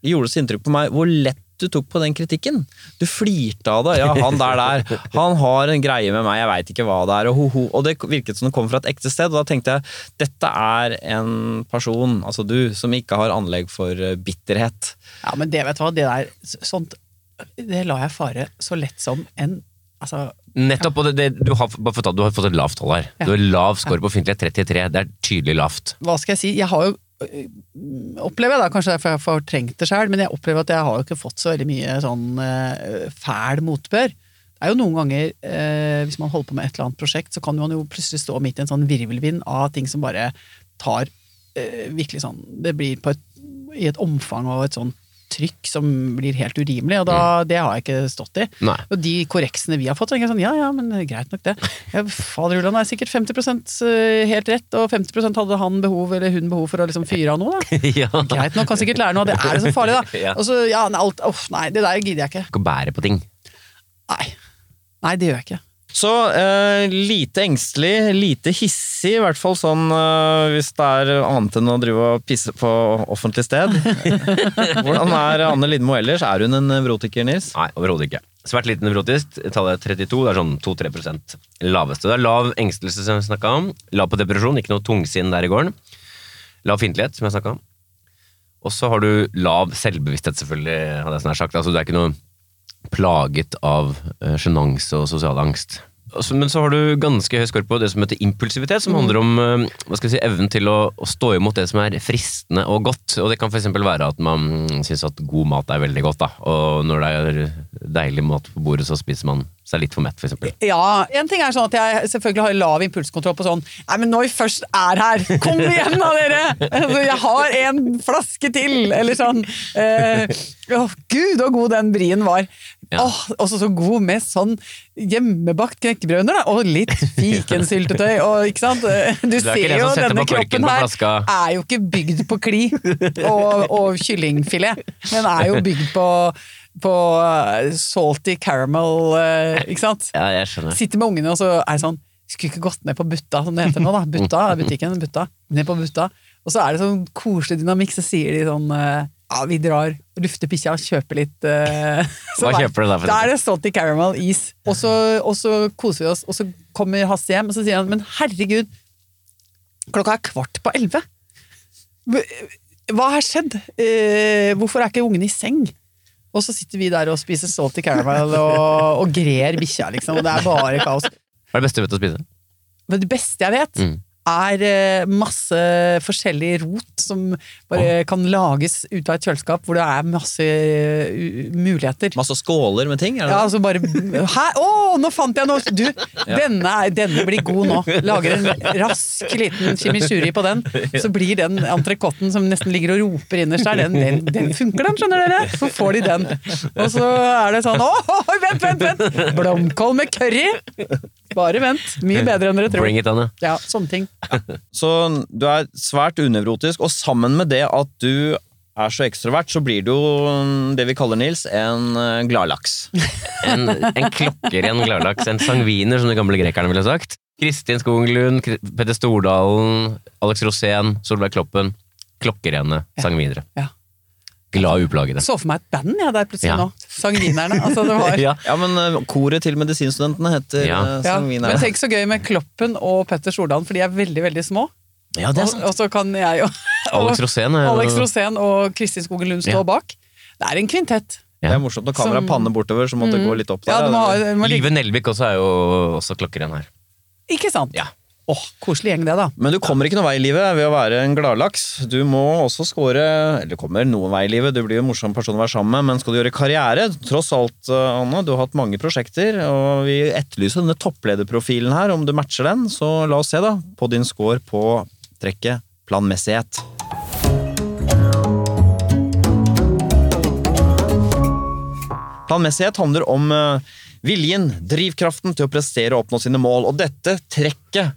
gjorde det så inntrykk på meg hvor lett du tok på den kritikken. Du flirte av det. Ja, han der der, han har en greie med meg, jeg veit ikke hva det er. Og, ho, ho. og det virket som det kom fra et ekte sted, og da tenkte jeg dette er en person, altså du, som ikke har anlegg for eh, bitterhet.
Ja, men det, vet du hva, det der sånt Det lar jeg fare så lett som en Altså,
Nettopp, og det, det, du, har, bare for ta, du har fått et lavt tall her.
Ja.
Du har lav score på fiendtlighet 33. Det er tydelig lavt.
hva skal jeg si? Jeg har jo Opplever jeg da, kanskje derfor jeg har fortrengt det sjøl, men jeg opplever at jeg har jo ikke fått så veldig mye sånn øh, fæl motbør. Det er jo noen ganger, øh, hvis man holder på med et eller annet prosjekt, så kan man jo plutselig stå midt i en sånn virvelvind av ting som bare tar øh, virkelig sånn Det blir et, i et omfang og et sånt trykk som blir helt urimelig, og da, det har jeg ikke stått i.
Nei.
Og de korreksene vi har fått, tenker jeg sånn, ja ja, men greit nok det. Ja, Faderullan er sikkert 50% helt rett, og 50% hadde han behov eller hun behov for å liksom fyre av noe. da.
ja.
Greit nok, kan sikkert lære noe av det. Er det så farlig, da?
Ja.
Og så, ja, alt, uff, nei, det der gidder jeg ikke.
Ikke å bære på ting.
Nei. Nei, det gjør jeg ikke.
Så eh, lite engstelig, lite hissig, i hvert fall sånn eh, hvis det er annet enn å drive og pisse på offentlig sted. Hvordan er Anne Lindmo ellers? Er hun en nevrotiker, Nils?
Nei, overhodet ikke. Svært lite nevrotisk. Tallet er 32, det er sånn 2-3 laveste. Det er lav engstelse, som jeg snakka om. Lav på depresjon, ikke noe tungsinn der i gården. Lav fiendtlighet, som jeg snakka om. Og så har du lav selvbevissthet, selvfølgelig, hadde jeg snart sagt. Altså, du er ikke noe plaget av uh, sjenanse og sosial angst. Altså, Men så har du ganske høy skår på det som heter impulsivitet, som handler om eh, hva skal vi si, evnen til å, å stå imot det som er fristende og godt. Og Det kan f.eks. være at man syns at god mat er veldig godt, da. og når det er deilig mat på bordet, så spiser man seg litt for mett, f.eks.
Ja, en ting er sånn at jeg selvfølgelig har lav impulskontroll på sånn Nei, men når vi først er her, kom igjen da, dere! Altså, Jeg har en flaske til! Eller sånn. Eh, oh, gud, så god den brien var!
Ja.
Åh, også så god med sånn hjemmebakt knekkebrød under, da! Og litt fikensyltetøy, og ikke sant? Du ser jo denne kroppen her er jo ikke bygd på kli og, og kyllingfilet. Den er jo bygd på, på eh, salty caramel, eh, ikke sant?
Ja, jeg skjønner.
Sitter med ungene og så er det sånn Skulle ikke gått ned på Butta, som det heter nå, da. Butta, butikken. Butta. Ned på Butta. Og så er det sånn koselig dynamikk, så sier de sånn eh, Ja, vi drar, lufter bikkja, kjøper litt uh, så
Hva kjøper du da, for
Da er det salty caramel is. Og så, og så koser vi oss, og så kommer Hasse hjem, og så sier han Men herregud, klokka er kvart på elleve. Hva har skjedd? Uh, hvorfor er ikke ungene i seng? Og så sitter vi der og spiser salty caramel og, og grer bikkja, liksom. Og det er bare kaos.
Hva er det beste du vet å spise?
Det beste jeg vet,
Mm.
Er eh, masse forskjellig rot som bare kan lages ut av et kjøleskap, hvor det er masse eh, muligheter.
Masse skåler med ting?
Ja, altså bare Hæ? Å, nå fant jeg noe! Du, denne, er- denne blir god nå. Lager en rask liten chimichurri på den, så blir den entrecôten som nesten ligger og roper innerst der, den, den, den funker, den, skjønner dere! Så får de den. Og så er det sånn Å, vent, vent, vent! Blomkål med curry! Bare vent. Mye bedre enn dere tror.
Bring it on, ja.
Ja, sånne ting.
Så du er svært unevrotisk, og sammen med det at du er så ekstrovert, så blir du jo det vi kaller, Nils, en eh, gladlaks.
En, en klokkeren gladlaks. En sangviner, som de gamle grekerne ville sagt. Kristin Skoglund, Lund, Petter Stordalen, Alex Rosén, Solveig Kloppen. Klokkerene sangvinere.
Ja.
Glad uplagede.
Så for meg et band jeg der plutselig
Ja.
nå. Sangvinerne. Altså, det var
Ja.
Ja, men eh, koret til medisinstudentene heter
Ja.
ja.
Ja, men tenk så gøy med Kloppen og Petter Stordalen, for de er veldig veldig små.
Ja, det er sant.
og så kan jeg jo
Alex Rosén er
Alex Rosén og Kristin Skogen Lund stå
Ja.
bak. Det er en kvintett.
Det er morsomt når kameraet panner bortover, så måtte det gå litt opp der.
Ja, må må
Live Nelvik også er jo også klokkeren her.
Ikke sant?
Ja.
Åh, koselig gjeng det, da.
Men du kommer ikke noen vei i livet ved å være en gladlaks. Du må også score Eller du kommer noen vei i livet, du blir jo en morsom person å være sammen med, men skal du gjøre karriere Tross alt, Anna, Anne, du har hatt mange prosjekter, og vi etterlyser denne topplederprofilen her. Om du matcher den, så la oss se, da, på din score på trekket planmessighet. Planmessighet handler om eh, viljen, drivkraften til å prestere og oppnå sine mål, og dette trekket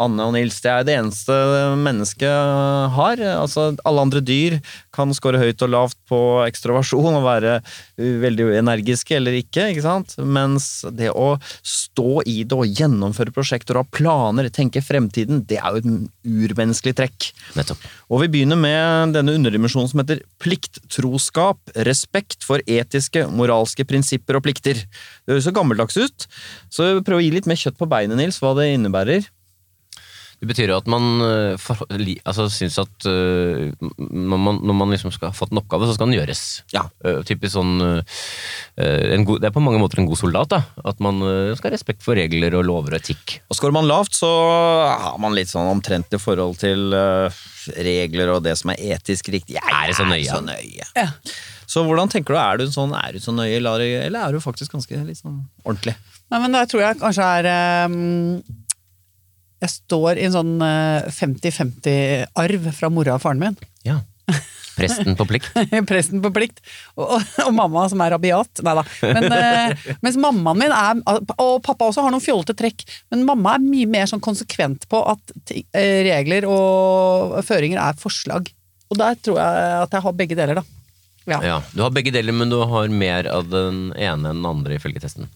Anne og Nils, det er det eneste mennesket har. Altså, alle andre dyr kan score høyt og lavt på ekstroversjon og være veldig energiske eller ikke, ikke sant? Mens det å stå i det og gjennomføre prosjekter og ha planer, tenke fremtiden, det er jo et urmenneskelig trekk.
Nettopp.
Og vi begynner med denne underdimensjonen som heter plikttroskap. Respekt for etiske, moralske prinsipper og plikter. Det høres så gammeldags ut, så prøv å gi litt mer kjøtt på beinet, Nils, hva det innebærer.
Det betyr jo at man øh, for, altså, syns at uh, når, man, når man liksom skal ha fått en oppgave, så skal den gjøres.
Ja.
Uh, typisk sånn uh, en god, Det er på mange måter en god soldat. da At man skal ha respekt for regler og lover og etikk.
Og Skårer man lavt, så har man litt sånn omtrentlig forhold til eh, regler og det som er etisk riktig. Jeg
Er så nøye?
så nøye.
Ja.
Så hvordan tenker du, er du sånn, er du så nøye, eller eller er du faktisk ganske litt sånn ordentlig?
Nei, men da tror jeg kanskje er ehm, Jeg står i en sånn eh, 50-50-arv fra mora og faren min.
Ja. Presten på plikt.
Presten på plikt. Og, og, og mamma som er rabiat. Nei da. Men, eh, mens mammaen min er Og pappa også har noen fjollete trekk, men mamma er mye mer sånn konsekvent på at eh, regler og føringer er forslag. Og der tror jeg at jeg har begge deler, da. Ja.
Ja, Du har begge deler, men du har mer av den ene enn den andre, ifølge testen.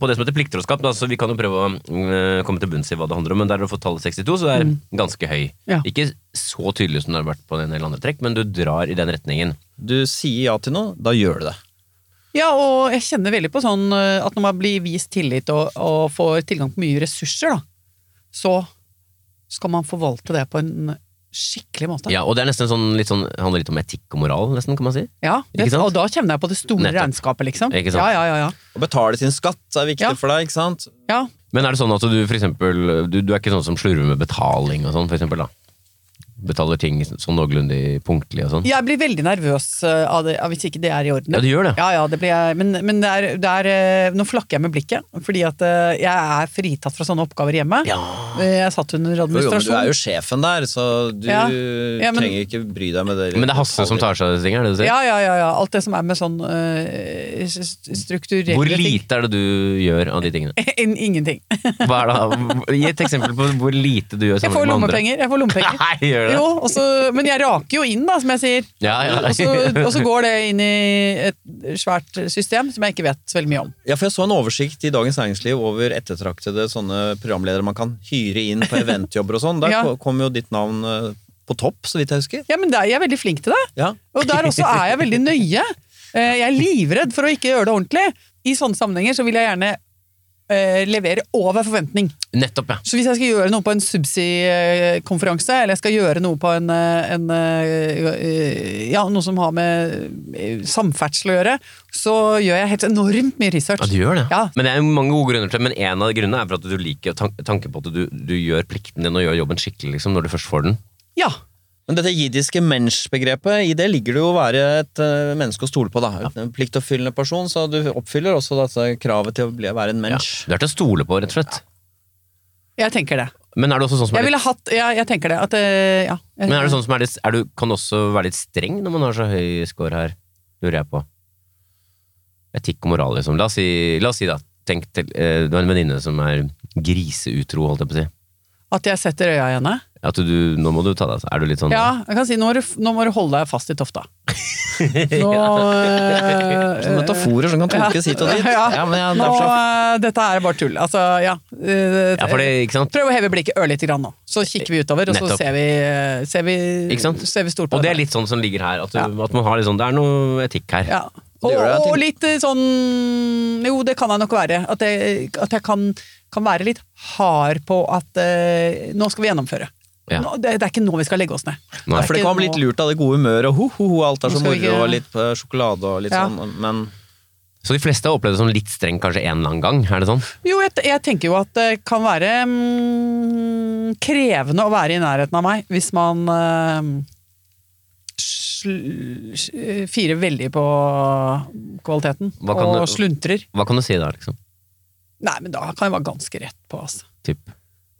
På det som heter pliktrådskap, da, så vi kan jo prøve å øh, komme til bunns i hva det handler om, men der har du fått tallet 62, så det er ganske høy.
Ja.
Ikke så tydelig som det har vært på en del andre trekk, men du drar i den retningen.
Du sier ja til noe, da gjør du det.
Ja, og jeg kjenner veldig på sånn eh, at når man blir vist tillit og, og får tilgang på mye ressurser, da, så skal man forvalte det på en skikkelig måte.
Ja, og det er nesten sånn, litt sånn, handler litt om etikk og moral, nesten, kan man si.
Ja, det,
Ikke sant?
og da kjenner jeg på det store
Nettopp.
regnskapet, liksom.
Ikke sant?
Ja, ja, ja, ja.
Å betale sin skatt er viktig
Ja.
for deg, ikke sant?
ja.
Men er det sånn at du for eksempel Du, du er ikke sånn som slurver med betaling og sånn, for eksempel, da? Betaler ting sånn noenlunde punktlig og sånn?
Jeg blir veldig nervøs eh, av det, hvis ikke det er i orden.
Ja, du gjør det?
Ja, ja, det blir jeg, men, men det er, det er, eh, nå flakker jeg med blikket, fordi at eh, jeg er fritatt fra sånne oppgaver hjemme.
Ja.
Jeg satt under
Jo, jo, men du er jo sjefen der, så du
Ja. Ja, men-
trenger ikke bry deg med det.
Men det er Hasse som tar seg av disse tingene, det du sier?
Ja, ja, ja, ja. Alt det som er med sånn øh, strukturelle
Hvor lite er det du gjør av de tingene?
In- Ingenting.
Hva er det? Gi et eksempel på hvor lite du gjør sammen med andre.
lommepenger. Jeg får lommepenger.
Nei, gjør det?
Jo, også, men jeg raker jo inn, da, som jeg sier.
Ja, ja.
Og, så, og så går det inn i et svært system som jeg ikke vet så veldig mye om.
Ja, for Jeg så en oversikt i Dagens Næringsliv over ettertraktede sånne programledere man kan hyre inn på eventjobber og sånn. Der
Ja.
kom jo ditt navn eh, på topp, så vidt jeg husker.
Ja, men der, Jeg er veldig flink til det.
Ja.
Og der også er jeg veldig nøye. Eh, Jeg er livredd for å ikke gjøre det ordentlig. I sånne sammenhenger så vil jeg gjerne eh, levere over forventning.
Nettopp, ja.
Så hvis jeg skal gjøre noe på en Subsea-konferanse, eller jeg skal gjøre noe på en, eh, en eh, Ja, noe som har med eh, samferdsel å gjøre, så gjør jeg helt enormt mye research.
Ja, du gjør det.
Ja.
Men det er jo mange gode grunner til det, men en av grunnene er for at du liker tan tanken på at du, du gjør plikten din og gjør jobben skikkelig liksom, når du først får den.
Ja.
Men dette jiddiske mensch-begrepet, i det ligger det jo å være et uh, menneske å stole på. da. En pliktoppfyllende person, så du oppfyller også dette kravet til å bli, være en
Ja. Du er til å stole på, rett og slett.
Jeg tenker det.
Men er du også sånn som
Jeg
er
ville
litt,
hatt Ja, jeg tenker det. At eh, ja.
men er du sånn som er litt er du, Kan du også være litt streng når man har så høy score her? Lurer jeg på. Etikk og moral, liksom. La oss si, la oss si da. Tenk til, uh, du har en venninne som er griseutro, holdt jeg på å si.
At jeg setter øya i henne?
At du, nå må du ta deg Er du litt sånn
Ja, jeg kan si nå må du, nå må du holde deg fast i tofta. Nå øh,
Sånne metaforer som kan tolkes hit og dit.
Ja,
Ja, men ja,
nå,
derfor,
eh, dette er bare tull. Altså, ja. Øh,
Ja, for det, ikke sant?
Prøv å heve blikket ørlite grann nå. Så kikker vi utover, og så ser vi, ser vi,
Ikke sant?
ser vi stort på
Og det er litt sånn som ligger her, at, du,
Ja.
at man har litt sånn Det er noe etikk her.
Ja.
Det
Og,
gjør det, jeg
og
tenker-
litt eh, sånn Jo, det kan jeg nok være. At jeg, at jeg kan, kan være litt hard på at eh, nå skal vi gjennomføre.
Ja.
Nå, det, det er ikke nå vi skal legge oss ned.
Nei.
for det kan bli litt lurt av det gode humøret, og ho, ho, ho, alt er så moro,
ikke-
og litt eh, sjokolade og litt
Ja.
sånn, men
Så de fleste har opplevd det som litt strengt kanskje en eller annen gang? Er det sånn?
Jo, jeg, jeg tenker jo at det kan være mm, krevende å være i nærheten av meg hvis man eh, sl- firer veldig på kvaliteten og
du-
sluntrer.
Hva kan du si da, liksom?
Nei, men da kan jeg være ganske rett på, altså.
Typ.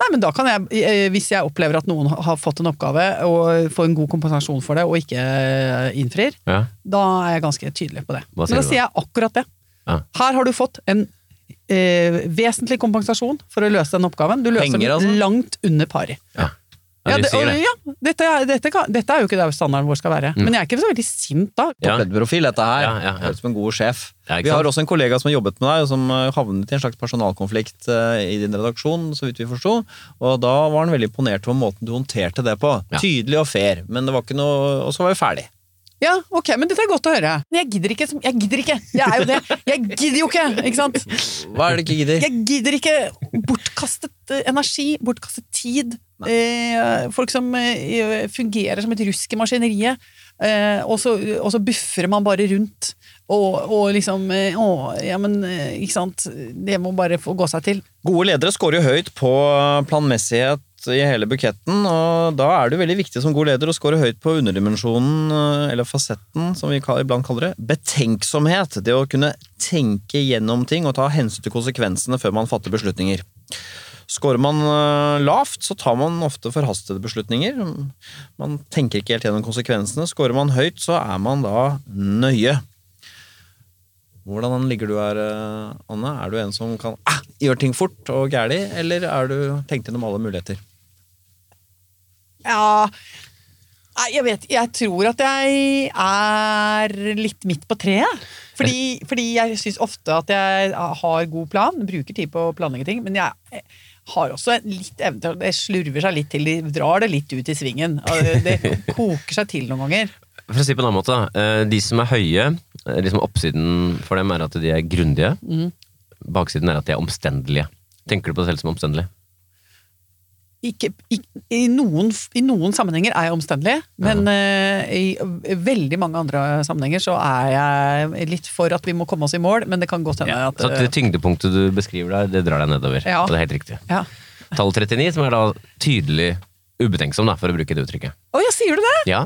Nei, men da kan jeg, eh, Hvis jeg opplever at noen har fått en oppgave og får en god kompensasjon for det, og ikke eh, innfrir,
Ja.
da er jeg ganske tydelig på det.
Hva
Men da
du
sier jeg akkurat det.
Ja.
Her har du fått en eh, vesentlig kompensasjon for å løse den oppgaven. Du løser
Penger,
den
altså?
langt under pari.
Ja,
Ja, det, og, ja, dette, er- dette, kan, dette er jo ikke der standarden vår skal være. Men jeg er ikke så veldig sint da.
Ja.
Toppleddprofil, dette her.
Ja, ja, ja.
Høres ut som en god sjef.
Ja,
vi har også en kollega som har jobbet med deg, og som eh, havnet i en slags personalkonflikt eh, i din redaksjon, så vidt vi forsto. Og da var han veldig imponert over måten du håndterte det på.
Ja.
Tydelig og fair, men det var ikke noe Og så var vi ferdig.
Ja, ok, men dette er godt å høre. Men jeg gidder ikke. Jeg gidder ikke! Jeg er jo det. Jeg gidder jo ikke! Ikke sant?
Hva er det ikke gidder?
Jeg gidder ikke bortkastet eh, energi, bortkastet tid. Eh, folk som eh, fungerer som et rusk i maskineriet. Eh, og, så, buffer man bare rundt. Og, og liksom Å, ja, men ikke sant. Det må bare få gå seg til.
Gode ledere scorer jo høyt på planmessighet i hele buketten, og da er det veldig viktig som god leder å score høyt på underdimensjonen, eller fasetten, som vi iblant kaller det. Betenksomhet. Det å kunne tenke gjennom ting og ta hensyn til konsekvensene før man fatter beslutninger. Skårer man eh, lavt, så tar man ofte forhastede beslutninger. Man tenker ikke helt gjennom konsekvensene. Skårer man høyt, så er man da nøye. Hvordan ligger du her, eh, Anne? Er du en som kan ah, gjøre ting fort og gærlig, eller er du tenkt gjennom alle muligheter?
Ja jeg vet Jeg tror at jeg er litt midt på treet. Fordi, fordi jeg syns ofte at jeg har god plan, bruker tid på å planlegge ting, men jeg har også litt evne til Det slurver seg litt til, de drar det litt ut i svingen. Det koker seg til noen ganger.
For å si på en annen måte, eh, De som er høye, eh, liksom oppsiden for dem er at de er grundige.
Mm.
Baksiden er at de er omstendelige. Tenker du på deg selv som omstendelig?
Ikke, i, i, noen, I noen sammenhenger er jeg omstendelig, men eh, i veldig mange andre sammenhenger så er jeg litt for at vi må komme oss i mål, men det kan godt hende
Ja,
at
så
eh,
det tyngdepunktet du beskriver der, det drar deg nedover.
Ja.
Det er helt riktig.
ja.
Tall 39, som er da tydelig ubetenksom, da, for å bruke det uttrykket.
Å ja, sier du det?
Ja,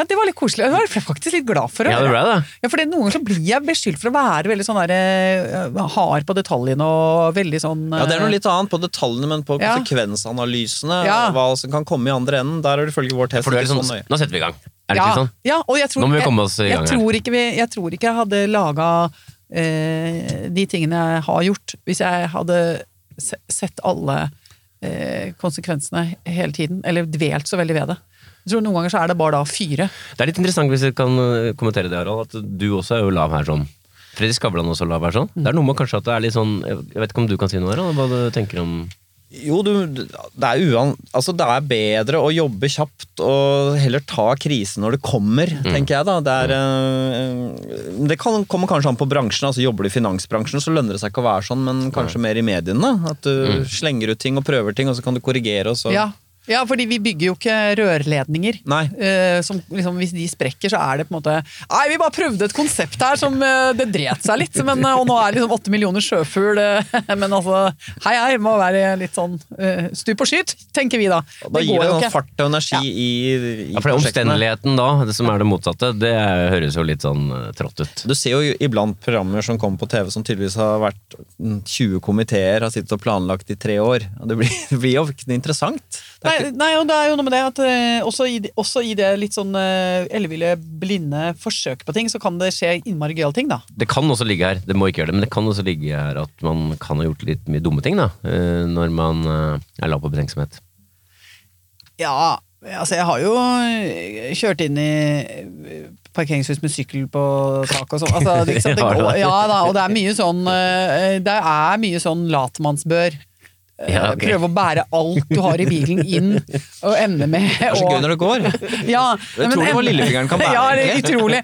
Ja, Det var litt koselig. Jeg var faktisk litt glad for det.
ja det ble det.
Ja, for det, Noen ganger så blir jeg beskyldt for å være veldig sånn der, eh, hard på detaljene og veldig sånn
Ja, Det er noe
eh,
litt annet på detaljene, men på
Ja.
konsekvensanalysene,
Ja.
hva som kan komme i andre enden, der er det ifølge vår test
For du er
ikke
litt
så
sånn, nå setter vi i gang. Er det
ja,
ikke sånn?
Ja, og jeg tror,
Nå må vi komme oss i gang
jeg,
jeg,
tror ikke vi, jeg tror ikke jeg hadde laga eh, de tingene jeg har gjort, hvis jeg hadde sett alle eh, konsekvensene hele tiden, eller dvelt så veldig ved det. Jeg tror Noen ganger så er det bare da fire.
Det er litt interessant hvis jeg kan øh, kommentere det, Harald, at du også er jo lav her sånn. Fredrik Skavlan også lav her sånn. Det er noe med kanskje at det er litt sånn Jeg vet ikke om du kan si noe, Harald, hva du tenker om
Jo, du, det er uan... Altså, det er bedre å jobbe kjapt og heller ta krisen når det kommer, tenker jeg da. Det, er, eh, det kan, kommer kanskje an på bransjen. altså Jobber du i finansbransjen, så lønner det seg ikke å være sånn, men kanskje mer i mediene. At du slenger ut ting og prøver ting, og så kan du korrigere, og så
Ja. Ja, fordi vi bygger jo ikke rørledninger.
Nei.
Uh, som liksom, hvis de sprekker, så er det på en måte Nei, vi bare prøvde et konsept her som uh, Det dret seg litt, men, eh, og nå er det liksom åtte millioner sjøfugl. men altså, hei hei, må være litt sånn uh, stup og skyt, tenker vi da.
Da gir det
jo
noen fart og energi i, i
Ja, for det omstendeligheten da, det som er det motsatte, det høres jo litt sånn trått ut.
Du ser jo iblant programmer som kommer på TV som tydeligvis har vært mm, 20 komiteer, har sittet og planlagt i tre år. Det blir, det blir jo ikke interessant.
Nei,
ikke,
nei, og det er jo noe med det at uh, også, i, også i det litt sånn uh, elleville, blinde forsøket på ting, så kan det skje innmari gøyale ting, da.
Det kan også ligge her, det må ikke gjøre det, men det kan også ligge her at man kan ha gjort litt mye dumme ting da, Uh, når man er lav på betenksomhet.
Ja, altså jeg har jo kjørt inn i parkeringshus med sykkel på taket og sånn. Altså, det, liksom, ja da, og det er mye sånn Det er mye sånn latmannsbør. Eh,
Ja, okay.
Prøve å bære alt du har i bilen inn, og ende med
det er så gøy når det går.
ja,
Det er utrolig hva lillefingeren kan bære,
Ja, det er utrolig.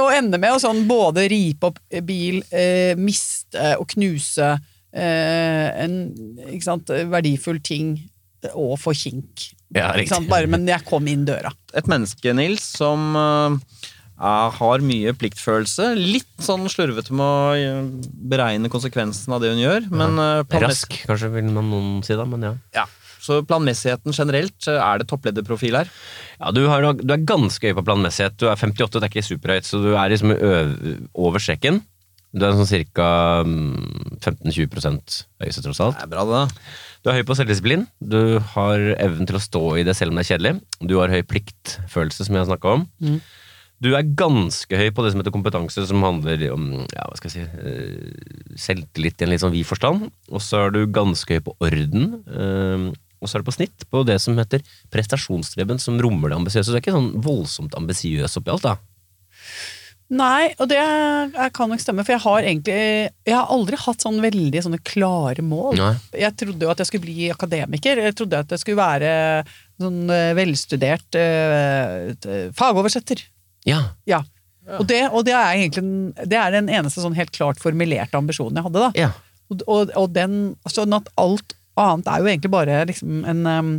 Å ende med å sånn både ripe opp bil, eh, miste og knuse eh, en ikke sant, verdifull ting og få kink.
Ja,
Ikke
riktig.
sant? Bare, men jeg kom inn døra.
Et menneske, Nils, som øh, er, har mye pliktfølelse. Litt sånn slurvete med å øh, beregne konsekvensen av det hun gjør. Men øh,
Rask, kanskje vil man noen si da, men ja.
Ja. Så planmessigheten generelt, øh, er det topplederprofil her?
Ja, du, har, du er ganske høy på planmessighet. Du er 58, det er ikke superhøyt, så du er liksom over streken. Du er sånn ca. 15-20 høyeste, tross alt.
Det er bra, det.
Du er høy på selvdisiplin. Du har evnen til å stå i det selv om det er kjedelig. Du har høy pliktfølelse, som jeg har snakka om.
Mm.
Du er ganske høy på det som heter kompetanse, som handler om ja, hva skal jeg si, eh, selvtillit i en litt sånn vid forstand. Og så er du ganske høy på orden. eh, Og så er du på snitt på det som heter prestasjonsstreben, som rommer det ambisiøse. Så du er ikke sånn voldsomt ambisiøs oppi alt, da.
Nei, og det kan nok stemme, for jeg har egentlig Jeg har aldri hatt sånn veldig sånne klare mål.
Nei.
Jeg trodde jo at jeg skulle bli akademiker. Jeg trodde at jeg skulle være sånn eh, velstudert øh, fagoversetter.
Ja.
Ja. Og, det, og det er egentlig det er den eneste sånn helt klart formulerte ambisjonen jeg hadde. da.
ja.
Og, og, og den, sånn at alt annet er jo egentlig bare liksom en um,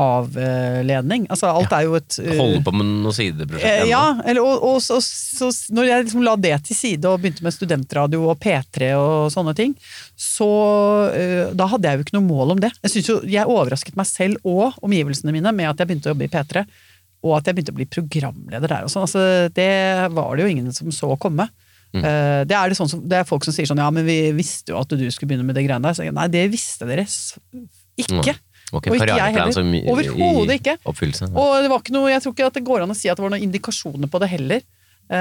avledning. Altså alt er jo et uh,
Holde på med noen sideprosjekter
Eh, ja, eller, og, og så, så når jeg liksom la det til side og begynte med studentradio og P3 og sånne ting, så uh, da hadde jeg jo ikke noe mål om det. Jeg synes jo, jeg overrasket meg selv og omgivelsene mine med at jeg begynte å jobbe i P3, og at jeg begynte å bli programleder der. Og sånn. altså, det var det jo ingen som så komme.
Mm.
Eh, det, er det, sånn som, det er folk som sier sånn ja, men vi visste jo at du skulle begynne med det greiene der. Så jeg, nei, det visste dere ikke. ikke.
Okay,
Og ikke jeg heller. Overhodet ikke.
Ja.
Og det var ikke noe, jeg tror ikke at det går an å si at det var noen indikasjoner på det heller. Uh,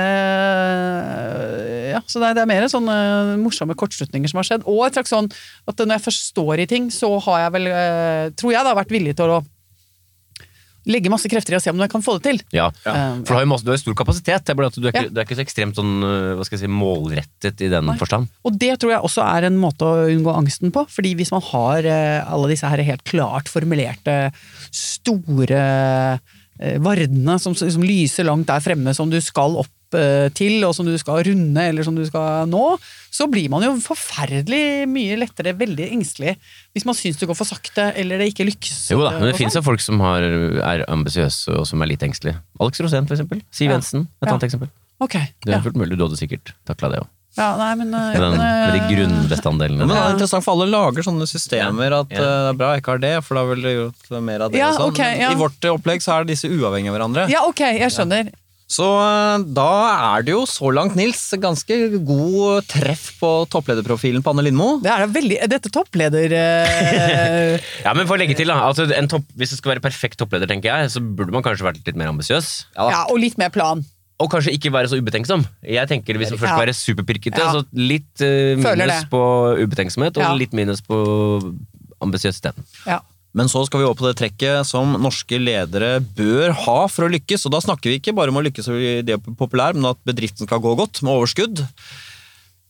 ja, så det er, det er mer sånne morsomme kortslutninger som har skjedd. Og et slags sånn at når jeg først står i ting, så har jeg vel, uh, tror jeg da, vært villig til å legge masse krefter i å se om jeg kan få det til.
Ja,
Eh,
for du har jo masse, du har stor kapasitet. Det er bare at du er, ikke,
Ja.
du er ikke så ekstremt sånn, øh, hva skal jeg si, målrettet i den
Nei.
forstand.
Og det tror jeg også er en måte å unngå angsten på. fordi hvis man har eh, alle disse her helt klart formulerte, store eh, vardene som, som lyser langt der fremme, som du skal opp til, og som du skal runde, eller som du skal nå, så blir man jo forferdelig mye lettere veldig engstelig hvis man syns det går for sakte, eller det ikke lykkes.
Jo da, men det fins
sånn.
jo folk som har, er ambisiøse og som er litt engstelige. Alex Rosén, for eksempel. Siv
Ja.
Jensen, et
Ja.
annet eksempel.
Okay,
Det er
ja.
fullt mulig du hadde sikkert takla det òg.
ja, nei, men, eh,
Med, den- med de
eh,
grunnbestanddelene.
Men det er interessant, for alle lager sånne systemer at
Ja.
eh, det er bra jeg ikke har det, for da ville du gjort mer av det.
Ja,
og sånn.
ok, ja.
I vårt eh, opplegg så er disse uavhengige av hverandre.
Ja, ok, jeg skjønner.
Så eh, da er det jo så langt, Nils, ganske god treff på topplederprofilen på Anne Lindmo.
Det er da veldig, dette toppleder... eh,
Ja, men for å legge til, da. Altså, en topp, hvis det skal være perfekt toppleder, tenker jeg, så burde man kanskje vært litt mer ambisiøs.
ja, og litt mer plan.
Og kanskje ikke være så ubetenksom. Jeg tenker Hvis man først
Ja.
skal være superpirkete,
Ja.
så litt eh, minus på ubetenksomhet, og
Ja.
litt minus på ambisiøsiteten.
Ja.
Men så skal vi over på det trekket som norske ledere bør ha for å lykkes. Og da snakker vi ikke bare om å lykkes i det populære, men at bedriften skal gå godt, med overskudd.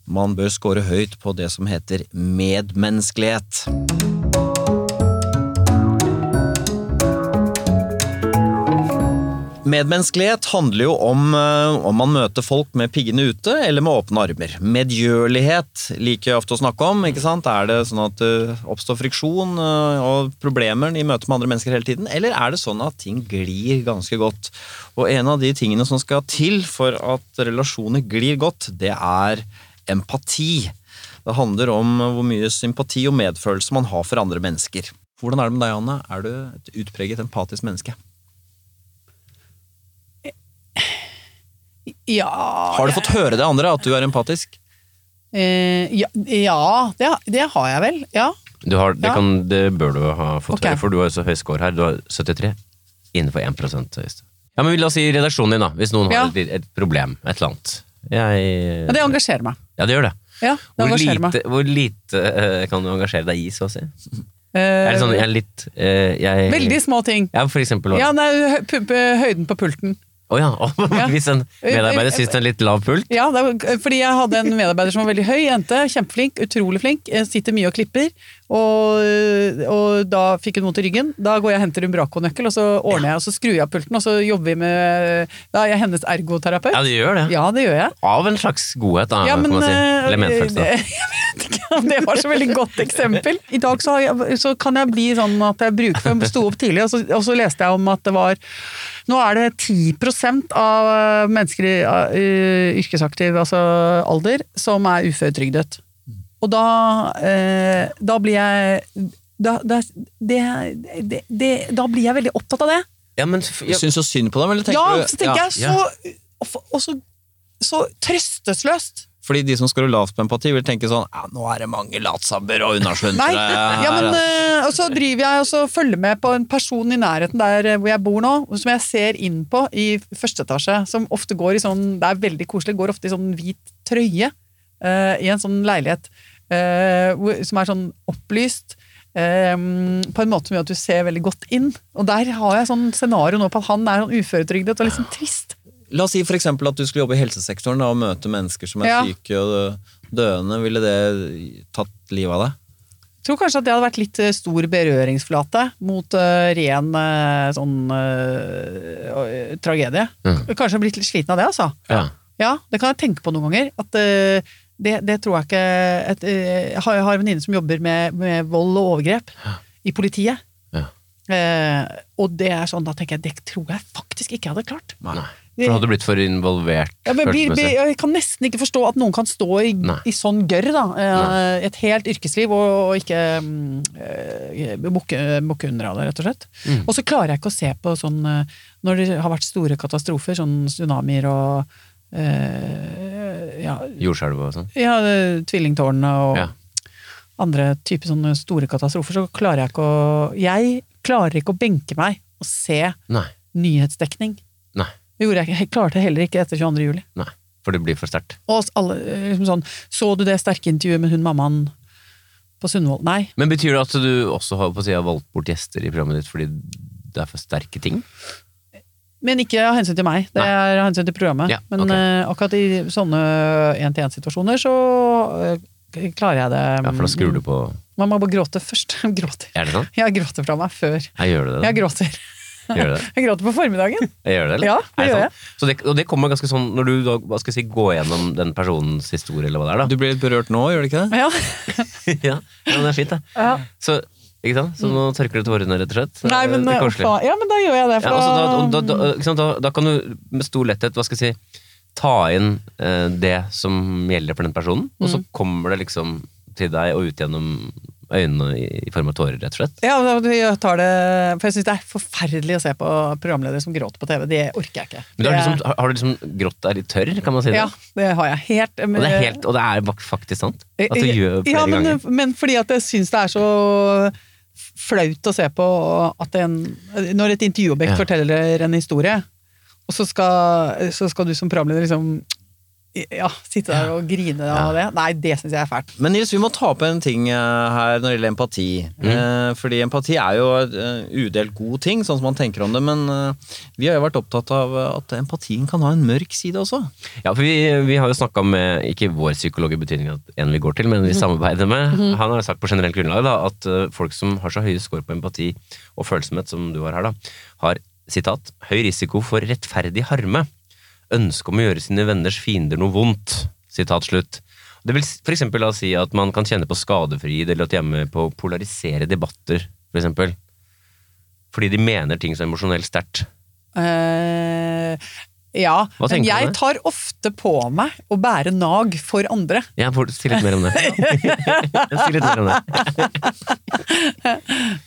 Man bør score høyt på det som heter medmenneskelighet. Medmenneskelighet handler jo om eh, om man møter folk med piggene ute eller med åpne armer. Medgjørlighet liker jeg ofte å snakke om. ikke sant? Er det sånn at det oppstår friksjon eh, og problemer i møte med andre mennesker hele tiden, eller er det sånn at ting glir ganske godt? Og en av de tingene som skal til for at relasjoner glir godt, det er empati. Det handler om hvor mye sympati og medfølelse man har for andre mennesker. Hvordan er det med deg, Anne? Er du et utpreget empatisk menneske?
Ja,
Har du fått høre det andre, at du er empatisk?
eh, ja, ja det, det har jeg vel. Ja.
Du har, det,
Ja.
kan, det bør du ha fått
okay.
høre, for du har jo så høy score her. Du har 73 innenfor 1 høyeste. Ja, men La oss si redaksjonen din, da. Hvis noen
Ja.
har et, et problem. Et eller annet. Jeg,
ja, det engasjerer meg.
ja, det gjør det.
Ja, det
Hvor lite, hvor lite uh, kan du engasjere deg i, så å si?
Eh,
Er det sånn, jeg er litt uh, jeg,
Veldig små ting.
Ja, for eksempel. hva?
Ja, nei, høyden på pulten.
Å ja. Oh,
Ja.
Hvis en medarbeider syns det er litt lav pult?
Ja, fordi jeg hadde en medarbeider som var veldig høy jente, kjempeflink, utrolig flink, eh, sitter mye og klipper, og, og da fikk hun vondt i ryggen. Da går jeg og henter en brakonøkkel, og så ordner jeg, og så skrur jeg av pulten, og så jobber vi med Da er jeg hennes ergoterapeut.
Ja, det gjør det.
Ja, det gjør jeg.
Av en slags godhet, da,
Ja, men,
kan man si.
eh,
Eller medfølelse.
da. Jeg vet ikke om det var så veldig godt eksempel. I dag så, jeg, så kan jeg bli sånn at jeg bruker for jeg sto opp tidlig, og så, og så leste jeg om at det var Nå er det 10% av mennesker i uh, yrkesaktiv altså alder som er uføretrygdet. Og da, eh, da blir jeg da, da, det, det, det, da blir jeg veldig opptatt av det.
Ja, men jeg,
syns så synd på dem, eller tenker
Ja,
du
så tenker
ja.
jeg så Og, så trøstesløst.
Fordi de som skårer lavt på empati, vil tenke sånn ja, nå er det mange latsabber og unnasluntrere
ja, men,
her.
eh, og så driver jeg og så følger med på en person i nærheten der eh, hvor jeg bor nå, som jeg ser inn på i første etasje, som ofte går i sånn, det er veldig koselig, går ofte i sånn hvit trøye uh, i en sånn leilighet Uh, som er sånn opplyst, Um, på en måte som gjør at du ser veldig godt inn. Og der har jeg sånn scenario nå på at han er sånn uføretrygdet og sånn trist.
La oss si for eksempel at du skulle jobbe i helsesektoren da, og møte mennesker som er
Ja.
syke og døende. Ville det tatt livet av deg?
Jeg tror kanskje at det hadde vært litt eh, stor berøringsflate mot uh, ren uh, sånn uh, tragedie.
Mm.
Kanskje blitt litt sliten av det, altså.
ja.
Ja, det kan jeg tenke på noen ganger. At det, det tror jeg ikke et, Jeg har, jeg har en venninne som jobber med, med vold og overgrep i politiet.
Ja.
Eh, og det er sånn, da tenker jeg, det tror jeg faktisk ikke jeg hadde klart.
Nei. For du hadde blitt for involvert
Ja, men blir, jeg kan nesten ikke forstå at noen kan stå i, i sånn gørr, da. Nei. et helt yrkesliv, og, og ikke mm, eh, bukke, bukke under av det, rett og slett.
Mm.
Og så klarer jeg ikke å se på sånn eh, Når det har vært store katastrofer, sånn tsunamier og uh, ja,
Jordskjelv og sånn.
ja, eh, tvillingtårnene og
Ja.
andre typer sånne store katastrofer, så klarer jeg ikke å Jeg klarer ikke å benke meg og se
Nei.
nyhetsdekning. Det gjorde jeg ikke. Jeg klarte heller ikke etter 22. juli.
Nei. For det blir for sterkt.
Og alle, eh, liksom sånn, så du det sterke intervjuet med hun mammaen på Sundvold? Nei.
Men betyr det at du også har, si, har valgt bort gjester i programmet ditt fordi det er for sterke ting?
Men ikke av hensyn til meg, det er av hensyn til programmet.
Ja,
Men eh, akkurat i sånne én-til-én-situasjoner så uh, klarer jeg det.
Ja, for da skrur du på
Man må bare gråte først. Gråter.
Er det sånn?
Jeg gråter fra meg før.
Jeg gjør det
da.
Jeg
gråter.
Gjør det?
Jeg gråter på formiddagen.
Jeg gjør det, eller?
Ja, det gjør
jeg. Så det, og det kommer ganske sånn når du da, hva skal jeg si, går gjennom den personens historie, eller hva det er, da.
Du blir litt berørt nå, gjør du ikke det?
Ja.
ja, ja, men det er fint, det.
Ja.
Så, ikke sant? så nå tørker du tårene, rett og slett.
Nei, men,
det er koselig.
faen. ja, men da gjør jeg det.
Ja,
For
altså, da,
da,
da, da, ikke sant? Da, da kan du med stor letthet hva skal jeg si, ta inn eh, det som gjelder for den personen, og
Mm.
så kommer det liksom til deg og ut gjennom øynene i, form av tårer, rett og slett.
ja, jeg tar det For jeg syns det er forferdelig å se på programledere som gråter på TV. Det orker jeg ikke.
Men du har,
Det-
liksom, har- du liksom grått deg litt tørr, kan man si det?
ja, det har jeg. Helt,
Og, det er helt, og det er faktisk sant? At du gjør flere
ja, men,
ganger.
men fordi at jeg syns det er så flaut å se på at en Når et intervjuobjekt
Ja.
forteller en historie, og så skal, så skal du som programleder liksom ja, sitte der og grine av det. Nei, det syns jeg er fælt.
Men Nils, vi må ta opp en ting eh, her når det gjelder empati. Mm. fordi empati er jo en udelt god ting, sånn som man tenker om det. Men eh, vi har jo vært opptatt av at empatien kan ha en mørk side også.
Ja, for vi, vi har jo snakka med, ikke vår psykolog i betydning at en vi går til, men vi samarbeider med. Han har sagt på generelt grunnlag da, at eh, folk som har så høye skår på empati og følsomhet som du har her, da, har sitat, høy risiko for rettferdig harme. Ønske om å gjøre sine venners fiender noe vondt. Sitat slutt. Det vil for eksempel oss si at man kan kjenne på skadefrihet, eller at de er med på å polarisere debatter, for eksempel. Fordi de mener ting så emosjonelt sterkt.
Uh, ja, men jeg tar ofte på meg å bære nag for andre.
Ja, si litt mer om det. si litt mer om det.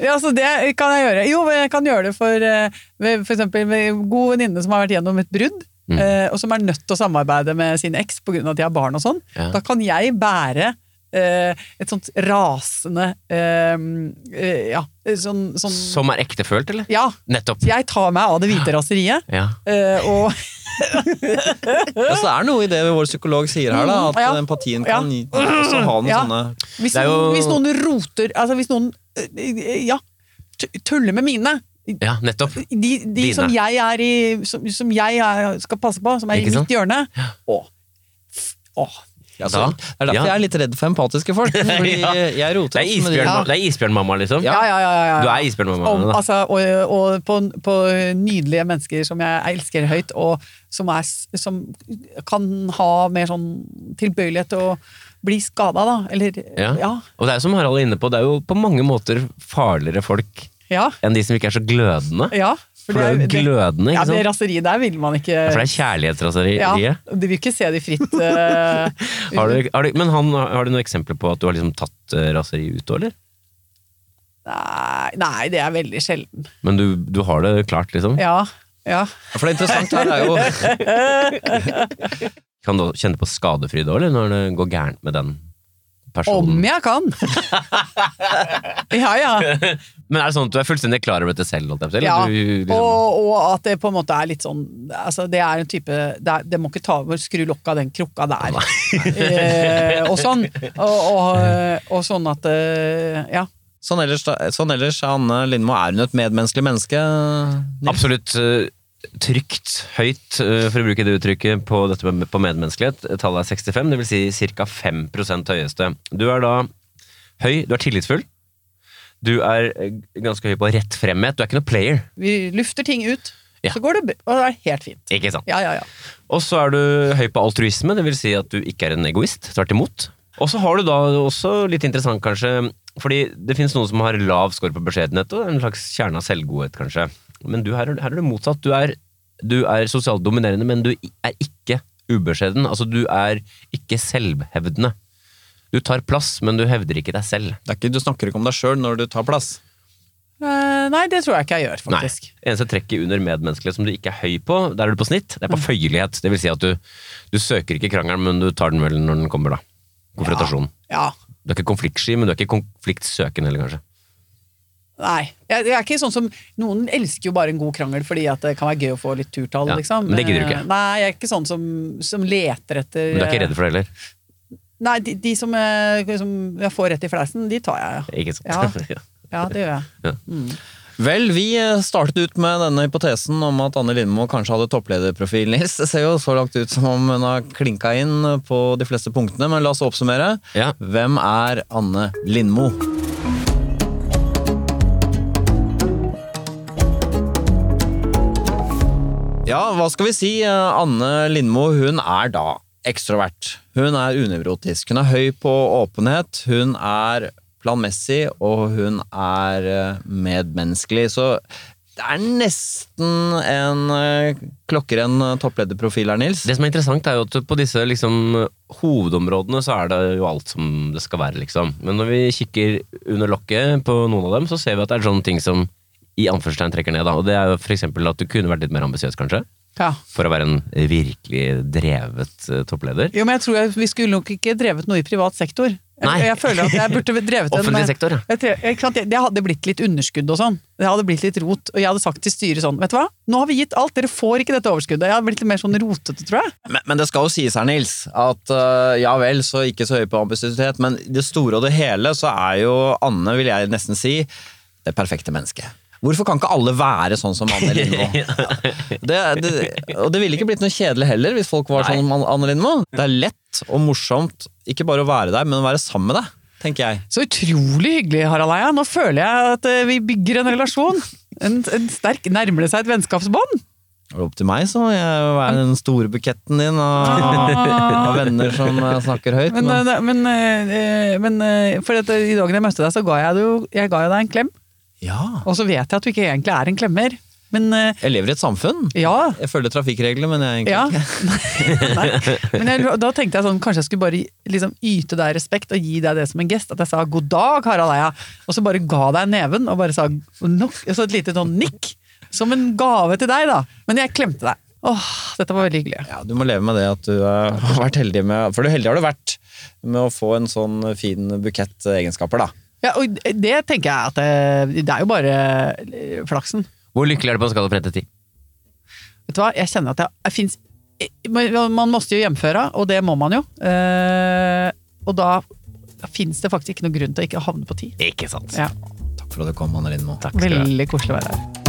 Ja, så det kan jeg gjøre. Jo, jeg kan gjøre det for f.eks. eksempel med en god venninne som har vært gjennom et brudd,
Mm.
eh, og som er nødt til å samarbeide med sin eks pga. at de har barn og sånn.
Ja.
Da kan jeg bære eh, et sånt rasende eh, eh, Ja, sånn, sånn
Som er ektefølt, eller?
Ja.
Nettopp.
Jeg tar meg av det hvite raseriet,
Ja.
eh, og
Ja, så det er noe i det vår psykolog sier her, da. At
Ja.
empatien kan ja. også ha noen
Ja.
sånne
hvis,
Det er jo-
hvis noen roter Altså hvis noen eh, ja, tuller med mine
ja, nettopp.
de, de som jeg er i Som, som jeg er, skal passe på, som er
Ikke
i
sant?
mitt hjørne Åh. Åh.
Ja,
Da-
Det er derfor
ja.
jeg er litt redd for empatiske folk. Fordi
Ja.
jeg roter
Det er, isbjørn,
Ja.
det er isbjørnmamma, liksom?
Ja, ja, ja. ja, ja.
Du er isbjørnmamma?
Om, altså, og og på, på nydelige mennesker som jeg elsker høyt, og som, er, som kan ha mer sånn tilbøyelighet til å bli skada, da. Eller
Ja.
ja.
Og det er som Harald er inne på, det er jo på mange måter farligere folk
Ja.
enn de som ikke er så glødende.
ja
For det er jo glødende,
ja,
ikke
det raseriet der vil man ikke
Ja, For det er kjærlighetsraseriet.
Ja, du vil ikke se de fritt eh,
Har du, har du, men han, har du noen eksempler på at du har liksom tatt eh, raseri ut òg, eller?
nei, nei, det er veldig sjelden.
Men du, du har det klart, liksom?
Ja. ja.
Ja, For det interessante her er jo
Kan du kjenne på skadefryd òg, eller når det går gærent med den
Om jeg kan! ja, ja.
Men er det sånn at du er fullstendig klar over dette selv? eller
Ja,
du, liksom,
og, og at det på en måte er litt sånn altså Det er en type Det, er, det må ikke ta over skru lokket av den krukka der. eh, og sånn. Og, og, og sånn at eh, Ja.
Sånn ellers, sånn ellers Anne Lindmo, er hun et medmenneskelig menneske? Nils?
Absolutt eh, trygt, høyt, eh, for å bruke det uttrykket, på dette med, på medmenneskelighet. Tallet er 65, det vil si ca. 5% høyeste. Du er da høy, du er tillitsfull. Du er eh, ganske høy på rettfremhet. Du er ikke noe player.
Vi lufter ting ut,
Ja.
så går det, og det er helt fint.
Ikke sant?
Ja, ja, ja.
Og så er du høy på altruisme, det vil si at du ikke er en egoist. Tvert imot. Og så har du da også litt interessant, kanskje, fordi det finnes noen som har lav skår på beskjedenhet og en slags kjerne av selvgodhet, kanskje. Men du, her, er- her er det motsatt. Du er, du er sosialt dominerende, men du er ikke ubeskjeden. Altså, du er ikke selvhevdende. Du tar plass, men du hevder ikke deg selv.
Det er ikke, du snakker ikke om deg sjøl når du tar plass.
Uh, nei, det tror jeg ikke jeg gjør,
Nei.
faktisk.
Eneste trekket under medmenneskelighet som du ikke er høy på, der er du på snitt, det er på føyelighet. Det vil si at du, du søker ikke krangelen, men du tar den vel når den kommer, da. Konfrontasjon.
Ja.
Du er ikke konfliktsky, men du er ikke konfliktsøkende heller, kanskje.
Nei. Jeg, jeg er ikke sånn som Noen elsker jo bare en god krangel fordi at det kan være gøy å få litt turtall,
Ja,
liksom.
men det gidder du ikke.
Eh, Nei, jeg er ikke sånn som, som leter etter
Men du er ikke redd for det heller?
Nei, de, de som, jeg, som jeg får rett i fleisen, de tar jeg, ja.
Ikke sant?
Ja. Ja, det gjør jeg.
Ja.
Vel, vi eh, startet ut med denne hypotesen om at Anne Lindmo kanskje hadde topplederprofil. Nils, det ser jo så langt ut som om hun har klinka inn på de fleste punktene, men la oss oppsummere.
Ja.
Hvem er Anne Lindmo? Ja, hva skal vi si? Anne Lindmo hun er da ekstrovert. Hun er unevrotisk. Hun er høy på åpenhet. Hun er planmessig, og hun er eh, medmenneskelig. Så det er nesten en eh, klokkeren topplederprofil her, Nils.
Det som er interessant, er jo at på disse liksom, hovedområdene så er det jo alt som det skal være, liksom. Men når vi kikker under lokket på noen av dem, så ser vi at det er sånne ting som i anførselstegn trekker ned. Da. Og det er jo eksempel at du kunne vært litt mer ambisiøs, kanskje.
Ja.
For å være en virkelig drevet eh, toppleder.
Jo, men jeg tror jeg, vi skulle nok ikke drevet noe i privat sektor. Jeg,
Nei.
jeg føler at jeg burde drevet en
Offentlig sektor, ja.
Det hadde blitt litt underskudd og sånn. Det hadde blitt litt rot. Og jeg hadde sagt til styret sånn, vet du hva, nå har vi gitt alt, dere får ikke dette overskuddet. Jeg hadde blitt litt mer sånn rotete, tror jeg.
Men, men det skal jo sies her, Nils, at uh, ja vel, så ikke så høy på ambisiøsitet, men i det store og det hele så er jo Anne, vil jeg nesten si, det perfekte mennesket. Hvorfor kan ikke alle være sånn som Anne Lindmo? Det, det, og det ville ikke blitt noe kjedelig heller hvis folk var
Nei.
sånn som Anne Lindmo. Det er lett og morsomt, ikke bare å være der, men å være sammen med deg, tenker jeg.
Så utrolig hyggelig, Harald Eia. Nå føler jeg at eh, vi bygger en relasjon. En, en sterk, Nærmer det seg et vennskapsbånd?
Er det opp til meg, så jeg vil være den store buketten din av, av venner som øh, snakker høyt.
Men,
Men,
eh, men, eh, men eh, for dette, eh, i dagen jeg møtte deg, så ga jeg, deg jo, jeg ga deg en klem.
Ja,
Og så vet jeg at du ikke egentlig er en klemmer. Men eh,
jeg lever i et samfunn.
ja.
Jeg følger trafikkreglene, men jeg er egentlig
Ja.
ikke
Nei. Men jeg, da tenkte jeg sånn, kanskje jeg skulle bare liksom yte deg respekt og gi deg det som en gest. At jeg sa 'god dag, Harald Eia', og så bare ga deg neven og bare sa nok, og så et lite sånn nikk. Som en gave til deg, da. Men jeg klemte deg. Åh, dette var veldig hyggelig.
Ja, du må leve med det at du har vært heldig med For heldig har du vært med å få en sånn fin bukett egenskaper, da.
Ja, og det tenker jeg at det, det er jo bare eh, flaksen.
Hvor lykkelig er du på en skala fra 1 til 10?
Vet du hva, jeg kjenner at jeg, jeg finnes, man måste jo hjemføre, og det må man jo. Eh, og da fins det faktisk ikke noen grunn til å ikke havne på 10.
Ikke sant?
Ja,
Takk for at du kom, Anne Lindmo.
Veldig koselig å være her.